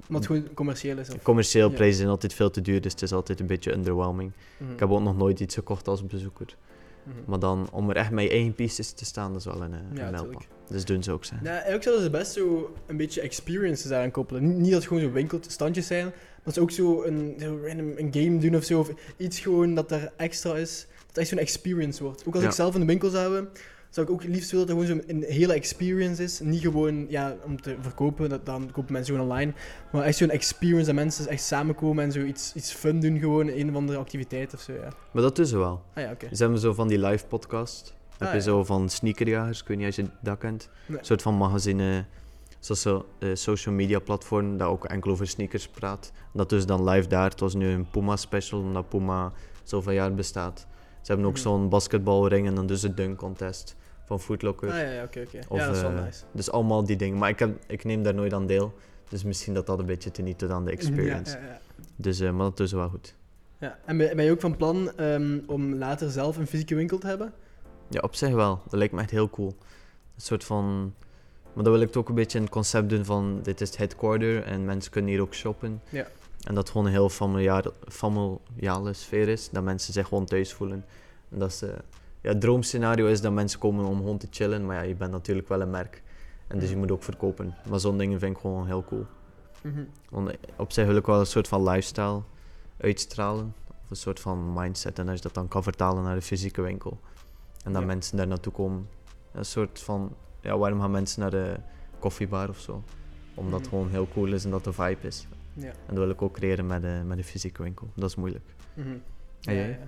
Maar het gewoon commercieel is. Of... Commercieel Ja. prijzen zijn altijd veel te duur, dus het is altijd een beetje underwhelming. Mhm. Ik heb ook nog nooit iets gekocht als bezoeker. Mhm. Maar dan, om er echt met je eigen pieces te staan, dat is wel een, eh, een Ja, mijlpaal. Dus doen ze ook zijn. Ja, eigenlijk zouden ze best zo een beetje experiences daaraan koppelen. Niet- dat het gewoon zo winkelstandjes zijn, maar ze ook zo een, zo random een game doen of zo. Of iets gewoon dat er extra is. Dat het echt zo'n experience wordt. Ook als Ja. ik zelf in de winkel zou hebben, zou ik ook liefst willen dat het gewoon zo'n een hele experience is. Niet gewoon ja, om te verkopen, dat, dan kopen mensen gewoon online. Maar echt zo'n experience dat mensen echt samenkomen en zo iets, fun doen, gewoon een of andere activiteit of zo. Ja. Maar dat ze wel. Ah ja. Ze hebben zo van die live podcast. Heb Ah, je ja. zo van sneakerjagers, ik weet niet als je dat kent. Nee. Een soort van magazine, zoals zo, eh, social media platform, dat ook enkel over sneakers praat. Dat dus dan live daar. Het was nu een Puma special, omdat Puma zoveel jaar bestaat. Ze hebben ook Mhm. zo'n basketbalring en dan dus de dunk contest van Footlocker. Ah ja, ja, oké, Ja, dat is wel eh, nice. Dus allemaal die dingen. Maar ik, heb, ik neem daar nooit aan deel. Dus misschien dat dat een beetje teniet doet aan de experience. Ja, ja, ja. Dus, eh, maar dat is wel goed. Ja, en ben, ben je ook van plan ehm, om later zelf een fysieke winkel te hebben? Ja, op zich wel. Dat lijkt me echt heel cool. Een soort van... Maar dan wil ik het ook een beetje een concept doen van... Dit is het headquarter en mensen kunnen hier ook shoppen. Ja. En dat het gewoon een heel familiale, familiale sfeer is. Dat mensen zich gewoon thuis voelen. En dat ze... Ja, het droomscenario is dat mensen komen om gewoon te chillen. Maar ja, je bent natuurlijk wel een merk. En dus je moet ook verkopen. Maar zo'n dingen vind ik gewoon heel cool. Mhm. Want op zich wil ik wel een soort van lifestyle uitstralen. Of een soort van mindset. En als je dat dan kan vertalen naar de fysieke winkel. En dat Ja. mensen daar naartoe komen. Een soort van... Ja, waarom gaan mensen naar de koffiebar of zo? Omdat het Mhm. gewoon heel cool is en dat de vibe is. Ja. En dat wil ik ook creëren met de, met de fysieke winkel. Dat is moeilijk. Mhm. En jij? ja.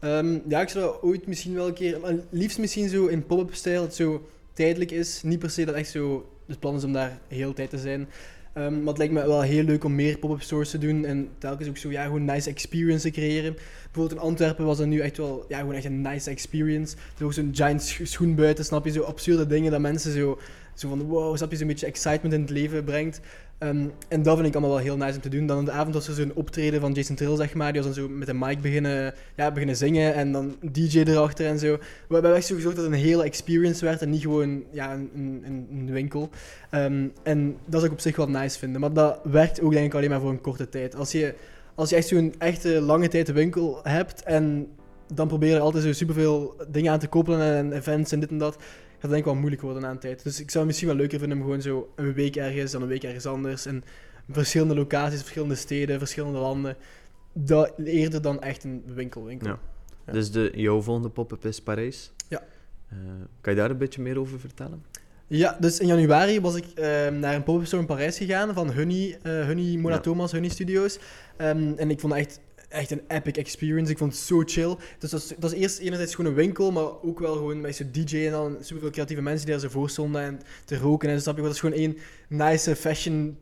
Ehm, ja, ik zou ooit misschien wel een keer... Maar liefst misschien zo in pop-up stijl, dat zo tijdelijk is. Niet per se dat echt zo... Het plan is om daar heel tijd te zijn. Ehm, maar het lijkt me wel heel leuk om meer pop-up stores te doen. En telkens ook zo, ja, gewoon nice experience te creëren. Bijvoorbeeld in Antwerpen was dat nu echt wel... Ja, gewoon echt een nice experience. Er ook zo'n giant scho- schoen buiten, snap je? Zo absurde dingen dat mensen zo... Zo van, wow, snap je? Zo'n beetje excitement in het leven brengt. Ehm, en dat vind ik allemaal wel heel nice om te doen. Dan aan de avond was er zo'n optreden van Jason Trill, zeg maar. Die was dan zo met een mic beginnen, ja, beginnen zingen en dan DJ erachter en zo. We hebben echt zo gezorgd dat het een hele experience werd en niet gewoon ja, een, een, een- winkel. Ehm, en dat zou ik op zich wel nice vinden. Maar dat werkt ook denk ik alleen maar voor een korte tijd. Als je, als je echt zo'n echte lange tijd winkel hebt en dan probeer je altijd zo superveel dingen aan te koppelen en events en dit en dat gaat het denk ik wel moeilijk worden na een tijd. Dus ik zou het misschien wel leuker vinden om gewoon zo een week ergens, dan een week ergens anders. En verschillende locaties, verschillende steden, verschillende landen. Dat, eerder dan echt een winkel. winkel. Ja. Ja. Dus de, jouw volgende pop-up is Parijs. Ja. Eh, kan je daar een beetje meer over vertellen? Ja, dus in januari was ik ehm, naar een pop-up store in Parijs gegaan van Honey, eh Honey Mona Ja. Thomas, Honey Studios. Ehm, en ik vond het echt echt een epic experience. Ik vond het zo chill. Dus dat was eerst enerzijds gewoon een winkel, maar ook wel gewoon met zo'n DJ en dan superveel creatieve mensen die daar zo voor stonden en te roken en je. Dat is gewoon één nice fashion,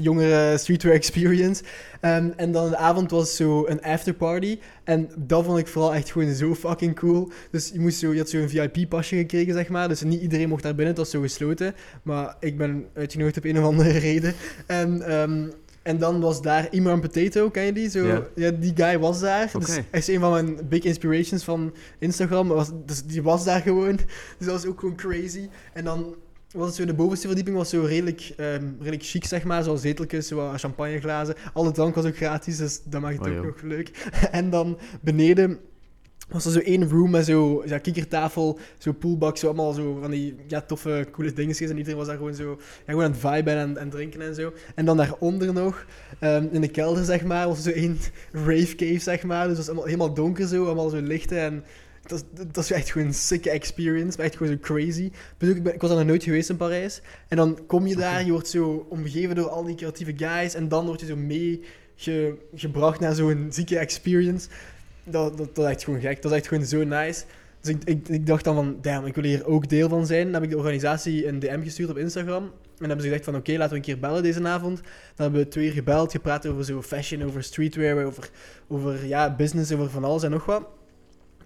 jongere streetwear experience. Ehm, en dan de avond was zo een afterparty. En dat vond ik vooral echt gewoon zo fucking cool. Dus je, moest zo, je had zo'n VIP-pasje gekregen, zeg maar. Dus niet iedereen mocht daar binnen, het was zo gesloten. Maar ik ben uitgenodigd op een of andere *laughs* reden. En ehm, en dan was daar Imran Potato, ken je die? Zo, Ja. ja, die guy was daar. Dus hij is een van mijn big inspirations van Instagram. Was, dus die was daar gewoon. *laughs* Dus dat was ook gewoon crazy. En dan was het zo, de bovenste verdieping was zo redelijk, ehm, redelijk chic, zeg maar. Zoals zeteltjes, zo champagneglazen. Alle drank was ook gratis, dus dat maakt het Oh, ook joh. nog leuk. *laughs* en dan beneden was er zo één room met zo ja, kikkertafel, zo poolbak, zo allemaal zo van die ja, toffe, coole dingetjes. En iedereen was daar gewoon zo ja, gewoon aan het viben en, en drinken en zo. En dan daaronder nog, ehm, in de kelder zeg maar, was er zo één *laughs* rave cave zeg maar. Dus dat was allemaal helemaal donker zo, allemaal zo lichten en... Dat, was- dat was echt gewoon een sikke experience, maar echt gewoon zo crazy. Ik, ben- ik was daar nog nooit geweest in Parijs. En dan kom je daar, je wordt zo omgeven door al die creatieve guys. En dan word je zo meegebracht naar zo'n zieke experience. Dat, dat, dat is echt gewoon gek. Dat is echt gewoon zo nice. Dus ik, ik, ik dacht dan van, damn, ik wil hier ook deel van zijn. Dan heb ik de organisatie een DM gestuurd op Instagram. En dan hebben ze gezegd van, oké, laten we een keer bellen deze avond. Dan hebben we twee uur gebeld, gepraat over zo fashion, over streetwear, over, over ja, business, over van alles en nog wat.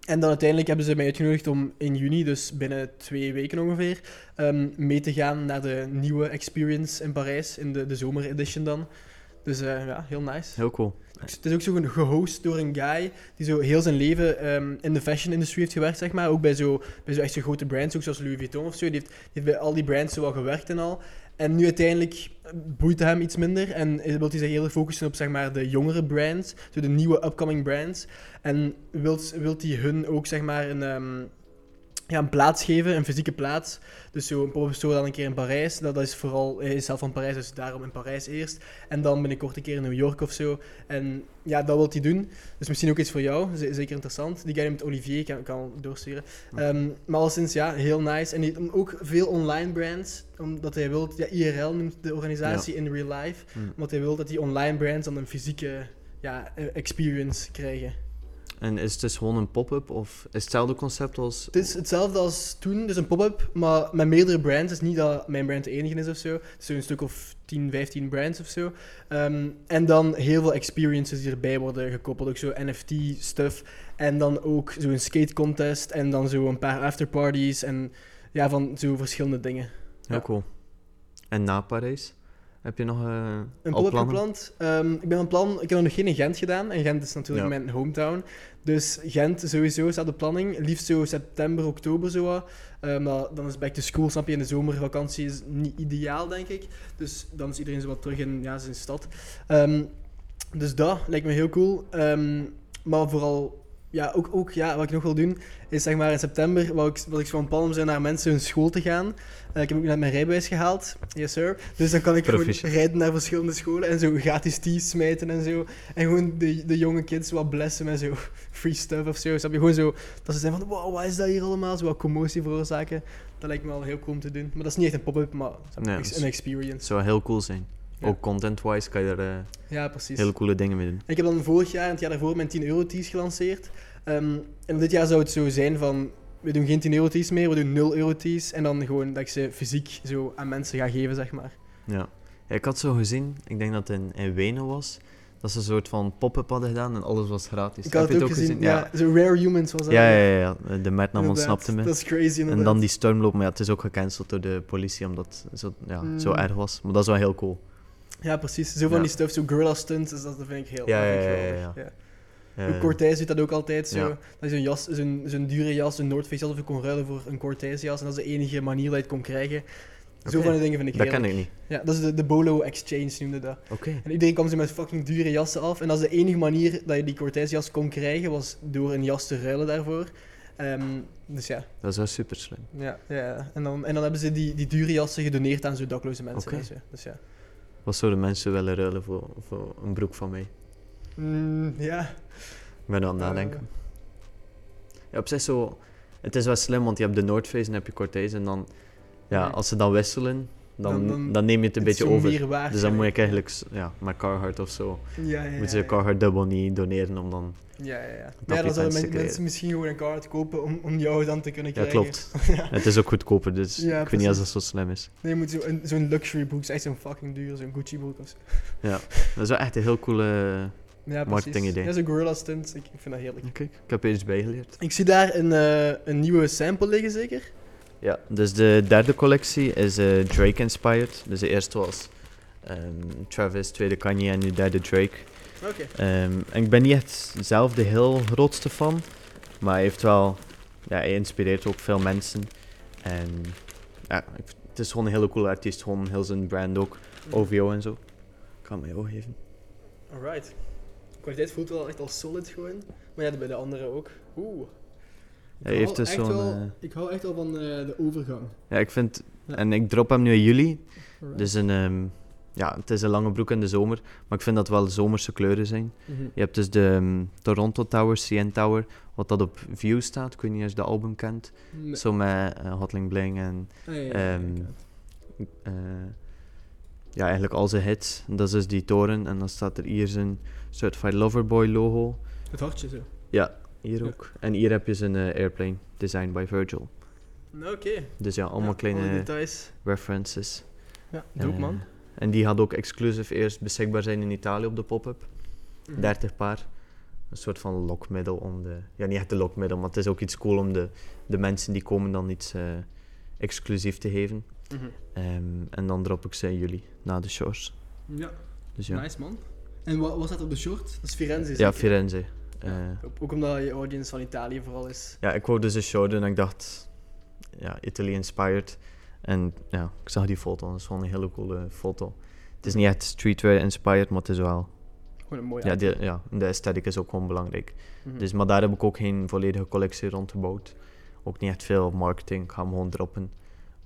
En dan uiteindelijk hebben ze mij uitgenodigd om in juni, dus binnen twee weken ongeveer, ehm, mee te gaan naar de nieuwe experience in Parijs, in de, de zomeredition dan. Dus eh, ja, heel nice. Heel cool. Het is ook zo gehost door een guy die zo heel zijn leven ehm, in de fashion industry heeft gewerkt, zeg maar. Ook bij zo, bij zo echt zo grote brands, ook zoals Louis Vuitton of zo. Die heeft, die heeft bij al die brands zo wel gewerkt en al. En nu uiteindelijk boeit hem iets minder en wil hij zich heel erg focussen op zeg maar, de jongere brands, zo de nieuwe upcoming brands. En wil hij hun ook zeg maar, een, ehm, ja, een plaats geven, een fysieke plaats. Dus zo een pop-up store dan een keer in Parijs. Dat, dat is vooral, hij is zelf van Parijs, dus daarom in Parijs eerst. En dan binnenkort een keer in New York of zo. En ja, dat wil hij doen. Dus misschien ook iets voor jou, zeker interessant. Die guy met Olivier, ik kan, kan doorsturen. Ehm, maar alleszins, ja, heel nice. En die, ook veel online brands, omdat hij wil, ja, IRL noemt de organisatie in real life. Hm. Omdat hij wil dat die online brands dan een fysieke ja, eh, experience krijgen. En is het dus gewoon een pop-up of is het hetzelfde concept als... Het is hetzelfde als toen, dus een pop-up, maar met meerdere brands. Het is niet dat mijn brand de enige is of zo. Het is zo'n stuk of 10, 15 brands of zo. Ehm, en dan heel veel experiences die erbij worden gekoppeld. Ook zo NFT-stuff. En dan ook zo'n skate contest. En dan zo een paar afterparties. En ja, van zo verschillende dingen. Heel Ja. cool. En na Parijs? Heb je nog eh Een plannen? gepland. Ehm, ik ben van plan, ik heb nog geen in Gent gedaan. En Gent is natuurlijk Ja. mijn hometown. Dus Gent sowieso staat de planning. Liefst zo september, oktober zo. wat. Eh, maar dan is back to school, snap je? In de zomervakantie is niet ideaal, denk ik. Dus dan is iedereen zo wat terug in ja, zijn stad. Ehm, dus dat lijkt me heel cool. Ehm, maar vooral, ja, ook, ook ja, wat ik nog wil doen, is zeg maar in september, wat ik, wat ik zo van plan om zijn naar mensen hun school te gaan. Eh, ik heb ook net mijn rijbewijs gehaald. Yes, sir. Dus dan kan ik gewoon rijden naar verschillende scholen en zo gratis teas smijten en zo. En gewoon de, de jonge kids wat blessen met zo *laughs* free stuff of zo. Snap je? Gewoon zo, dat ze zijn van, wow, wat is dat hier allemaal? Zo wat commotie veroorzaken. Dat lijkt me wel heel cool om te doen. Maar dat is niet echt een pop-up, maar Nee, een Het experience. zou heel cool zijn. Ja. Ook content-wise kan je er eh, Ja, hele coole dingen mee doen. En ik heb dan vorig jaar en het jaar daarvoor mijn 10 euro tees gelanceerd. Ehm, en dit jaar zou het zo zijn van, we doen geen 10 euro tees meer, we doen 0 euro tees. En dan gewoon dat ik ze fysiek zo aan mensen ga geven, zeg maar. Ja. Ja, ik had zo gezien, ik denk dat het in, in Wenen was, dat ze een soort van pop-up hadden gedaan en alles was gratis. Ik had het ook gezien, Ja. ja. Zo Rare Humans was dat. Ja, ja, ja, ja. De Inderdaad, ontsnapte me. Dat is crazy inderdaad. En dan die stormloop, maar ja, het is ook gecanceld door de politie omdat het zo, ja, zo Mm. erg was. Maar dat is wel heel cool. Ja, precies. Zo van die stuff, zo gorilla stunts, dus dat vind ik heel Ja, ja, ja, ja. ja. Cortez doet dat ook altijd zo. Dat je zo'n jas, zo'n, zo'n dure jas, een North Face jas of je kon ruilen voor een Cortez jas. En dat is de enige manier dat je het kon krijgen. Zo van die dingen vind ik dat heerlijk. ken ik niet. Ja, dat is de, de Bolo Exchange noemde dat. Oké. En iedereen kwam zo met fucking dure jassen af. En dat is de enige manier dat je die Cortez jas kon krijgen, was door een jas te ruilen daarvoor. Ehm, dus ja, Dat is wel super slim. ja, ja. En, dan, en dan hebben ze die, die dure jassen gedoneerd aan zo dakloze mensen. Dus ja. Wat zouden mensen willen ruilen voor, voor een broek van mij? Mm, ja. Ik ben aan het Eh. nadenken. Ja, op zich zo... Het is wel slim, want je hebt de North Face en heb je Cortez. En dan... Ja, als ze dan wisselen... dan, Dan- neem je het een beetje over. waard, Dus dan moet ik eigenlijk ja, met Carhartt of zo. Ja, ja, ze ja. Carhartt dubbel niet doneren om dan... Ja, ja, ja. Dat ja, dan zouden men- mensen misschien gewoon een kaart kopen om, om jou dan te kunnen Ja, krijgen. klopt. *laughs* Het is ook goedkoper, dus Ja, ik weet niet als dat zo slim is. Nee, je moet zo'n zo'n luxury broek, is echt zo'n fucking duur, zo'n Gucci broek of zo. Dat is wel echt een heel coole... *laughs* Ja, Marketingidee. Ja, zo'n gorilla stunt, ik, ik vind dat heerlijk. Kijk, ik heb er iets bijgeleerd. Ik zie daar een, eh, een nieuwe sample liggen, zeker? Ja, dus de derde collectie is eh, Drake inspired. Dus de eerste was ehm, Travis, tweede Kanye en nu derde Drake. Oké. Ehm, en ik ben niet echt zelf de heel grootste fan, maar hij heeft wel, ja, hij inspireert ook veel mensen. En ja, ik- het is gewoon een hele coole artiest, gewoon heel zijn brand ook, OVO en zo. Ik kan hem jou geven. Alright. De kwaliteit voelt wel echt al solid gewoon. Maar ja, bij de andere ook. Oeh. Ik Hij hou heeft dus echt zo'n, wel- eh, Ik hou echt wel van eh, de overgang. Ja, ik vind, Ja. en ik drop hem nu in juli, Alright. dus een, ja, het is een lange broek in de zomer, maar ik vind dat wel zomerse kleuren zijn. Mhm. Je hebt dus de ehm, Toronto Tower, CN Tower, wat dat op View staat. Ik weet niet of je de album kent. Nee. Zo met eh, Hotling Bling en Ah, ja, ja, ehm, ja. eh, ja, eigenlijk al zijn hits. Dat is dus die toren en dan staat er hier zijn Certified Loverboy logo. Het hartje zo. Ja, hier ook. En hier heb je zijn eh, airplane, designed by Virgil. Nou, Oké. Dus ja, allemaal kleine alle details. references. Ja, dope Eh, man. En die had ook exclusief eerst beschikbaar zijn in Italië op de pop-up. Mhm. 30 paar. Een soort van lokmiddel om de... Ja, niet echt een lokmiddel, maar het is ook iets cool om de, de mensen die komen dan iets eh, exclusief te geven. Mhm. Ehm, en dan drop ik ze in juli, na de shows. Ja, Dus ja. nice man. En wat, wat staat op de short? Dat is Firenze. Ja, zeker? Firenze. Ja, Eh, ook- Ook omdat je audience van Italië vooral is. ja, ik wou dus een show doen en ik dacht... Ja, Italy inspired. En ja, ik zag die foto dat is gewoon een hele coole foto. Het is niet echt streetwear inspired, maar het is wel... Gewoon een mooi Ja, die, ja, de aesthetic is ook gewoon belangrijk. Mhm. Dus, maar daar heb ik ook geen volledige collectie rond gebouwd. Ook niet echt veel marketing. Ik ga hem gewoon droppen.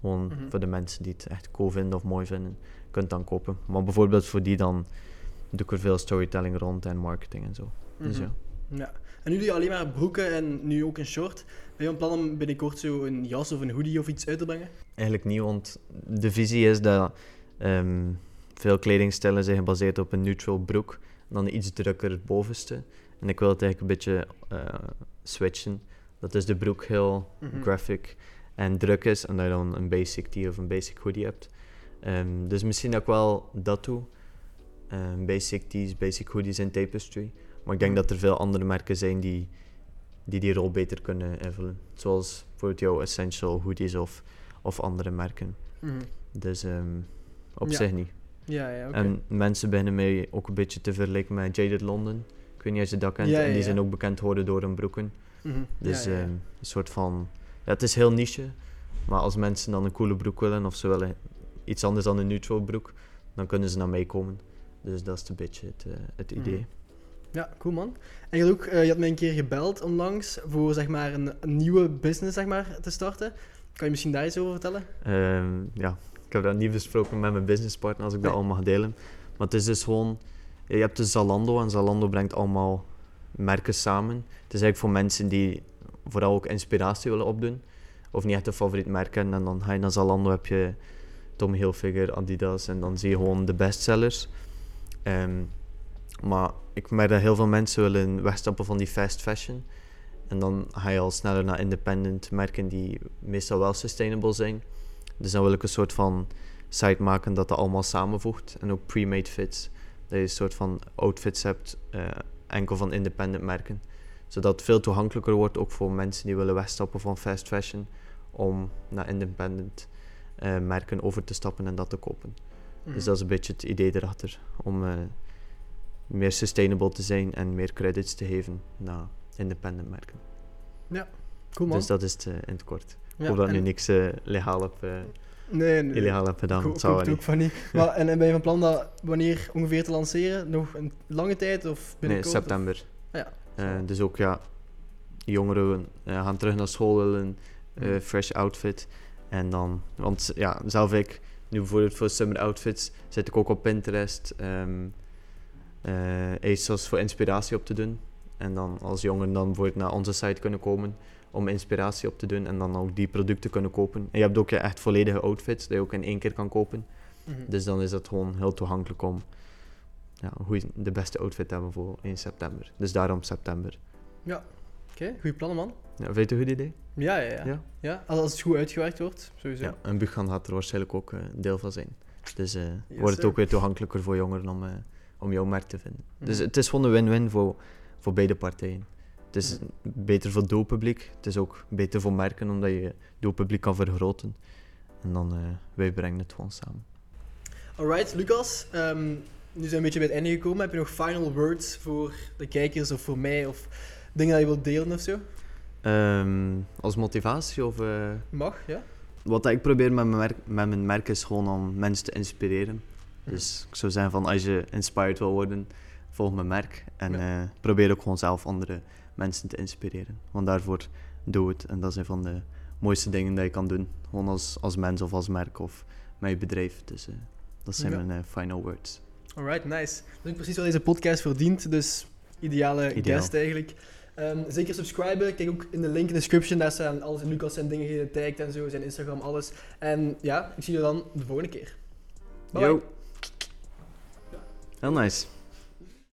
Gewoon Mhm. voor de mensen die het echt cool vinden of mooi vinden. Kunt dan kopen. Maar bijvoorbeeld voor die dan doe ik er veel storytelling rond en marketing en zo. Dus Mhm. ja. Ja. En nu doe je alleen maar broeken en nu ook een short. Ben je van plan om binnenkort zo een jas of een hoodie of iets uit te brengen? Eigenlijk niet, want de visie is dat ehm, veel kledingstijlen zijn gebaseerd op een neutral broek. En dan iets drukker bovenste. En ik wil het eigenlijk een beetje eh, switchen. Dat is de broek heel Mhm. graphic en druk is en dat je dan een basic tee of een basic hoodie hebt. Ehm, dus misschien ik wel dat doe. Ehm, basic tees, basic hoodies en tapestry. Maar ik denk dat er veel andere merken zijn die die, die rol beter kunnen invullen. Zoals bijvoorbeeld jouw Essential hoodies of, of andere merken. Mhm. Dus ehm, op Ja. zich niet. Ja, ja. En mensen beginnen mij ook een beetje te vergelijken met Jaded London. Ik weet niet of je dat kent. Ja, ja, en die zijn ook bekend geworden door hun broeken. Mhm. Dus ehm, een soort van... Ja, het is heel niche. Maar als mensen dan een coole broek willen, of ze willen iets anders dan een neutral broek, dan kunnen ze naar mij komen. Dus dat is een beetje het, eh, het Mhm. idee. Ja, cool man. En je had, ook, eh, je had mij een keer gebeld onlangs voor zeg maar, een, een nieuwe business zeg maar, te starten. Kan je misschien daar iets over vertellen? Ehm, ja, ik heb dat niet besproken met mijn businesspartner als ik dat allemaal mag delen. Maar het is dus gewoon... Je hebt dus Zalando en Zalando brengt allemaal merken samen. Het is eigenlijk voor mensen die vooral ook inspiratie willen opdoen. Of niet echt een favoriet merk hebben. En dan ga je naar Zalando, heb je Tommy Hilfiger, Adidas en dan zie je gewoon de bestsellers. Ehm, maar ik merk dat heel veel mensen willen wegstappen van die fast fashion. En dan ga je al sneller naar independent merken die meestal wel sustainable zijn. Dus dan wil ik een soort van site maken dat dat allemaal samenvoegt. En ook pre-made fits. Dat je een soort van outfits hebt, eh, enkel van independent merken. Zodat het veel toegankelijker wordt, ook voor mensen die willen wegstappen van fast fashion. Om naar independent eh, merken over te stappen en dat te kopen. Mhm. Dus dat is een beetje het idee erachter. Om eh, meer sustainable te zijn en meer credits te geven naar independent merken. Cool man. Dus dat is het eh, in het kort. Ik Ja, hoop dat ik en- nu niks eh, legaal heb, eh, Nee, nee. illegaal heb gedaan. Ik ik hoop het ook van niet. *laughs* Maar, en, en ben je van plan dat wanneer ongeveer te lanceren? Nog een lange tijd of Nee, binnenkort? of- september. Ja. Dus ook ja, jongeren gaan terug naar school willen, Mhm. fresh outfit. En dan, want ja, zelf ik, nu bijvoorbeeld voor summer outfits, zit ik ook op Pinterest, ehm eh ASOS voor inspiratie op te doen. En dan als jongeren dan bijvoorbeeld naar onze site kunnen komen om inspiratie op te doen en dan ook die producten kunnen kopen. En je hebt ook je echt volledige outfits die je ook in één keer kan kopen. Mhm. Dus dan is het gewoon heel toegankelijk om ja, goeie- de beste outfit te hebben voor 1 september. Dus daarom september. Oké, goede plannen, man. Ja, vind je het een goed idee? Ja, ja, ja. Ja. ja. als, als het goed uitgewerkt wordt, sowieso. Ja, en Buchan gaat er waarschijnlijk ook eh, deel van zijn. Dus eh, Yes, wordt het ook weer toegankelijker voor jongeren om, eh, om jouw merk te vinden. Dus Mhm. het is gewoon een win-win voor, voor beide partijen. Het is Mhm. beter voor het doelpubliek. Het is ook beter voor merken, omdat je doelpubliek kan vergroten. En dan, eh wij brengen het gewoon samen. Alright, Lucas. ehm, nu zijn we een beetje bij het einde gekomen. Heb je nog final words voor de kijkers of voor mij? Of dingen dat je wilt delen of zo? Ehm, als motivatie of... eh, Mag, ja. wat ik probeer met mijn, merk, met mijn merk is gewoon om mensen te inspireren. Dus ik zou zeggen van als je inspired wil worden, volg mijn merk. En Ja. eh, probeer ook gewoon zelf andere mensen te inspireren. Want daarvoor doe het. En dat is een van de mooiste dingen dat je kan doen. Gewoon als, als mens of als merk of met je bedrijf. Dus eh, dat zijn Ja. mijn eh, final words. Alright, nice. Dat is precies wat deze podcast verdient. Dus ideale Ideaal. guest eigenlijk. Ehm, zeker subscriben. Kijk ook in de link in de description. Daar staan alles in Lucas zijn dingen getagd en zo. Zijn Instagram, alles. En ja, ik zie je dan de volgende keer. Bye. Yo. Heel nice.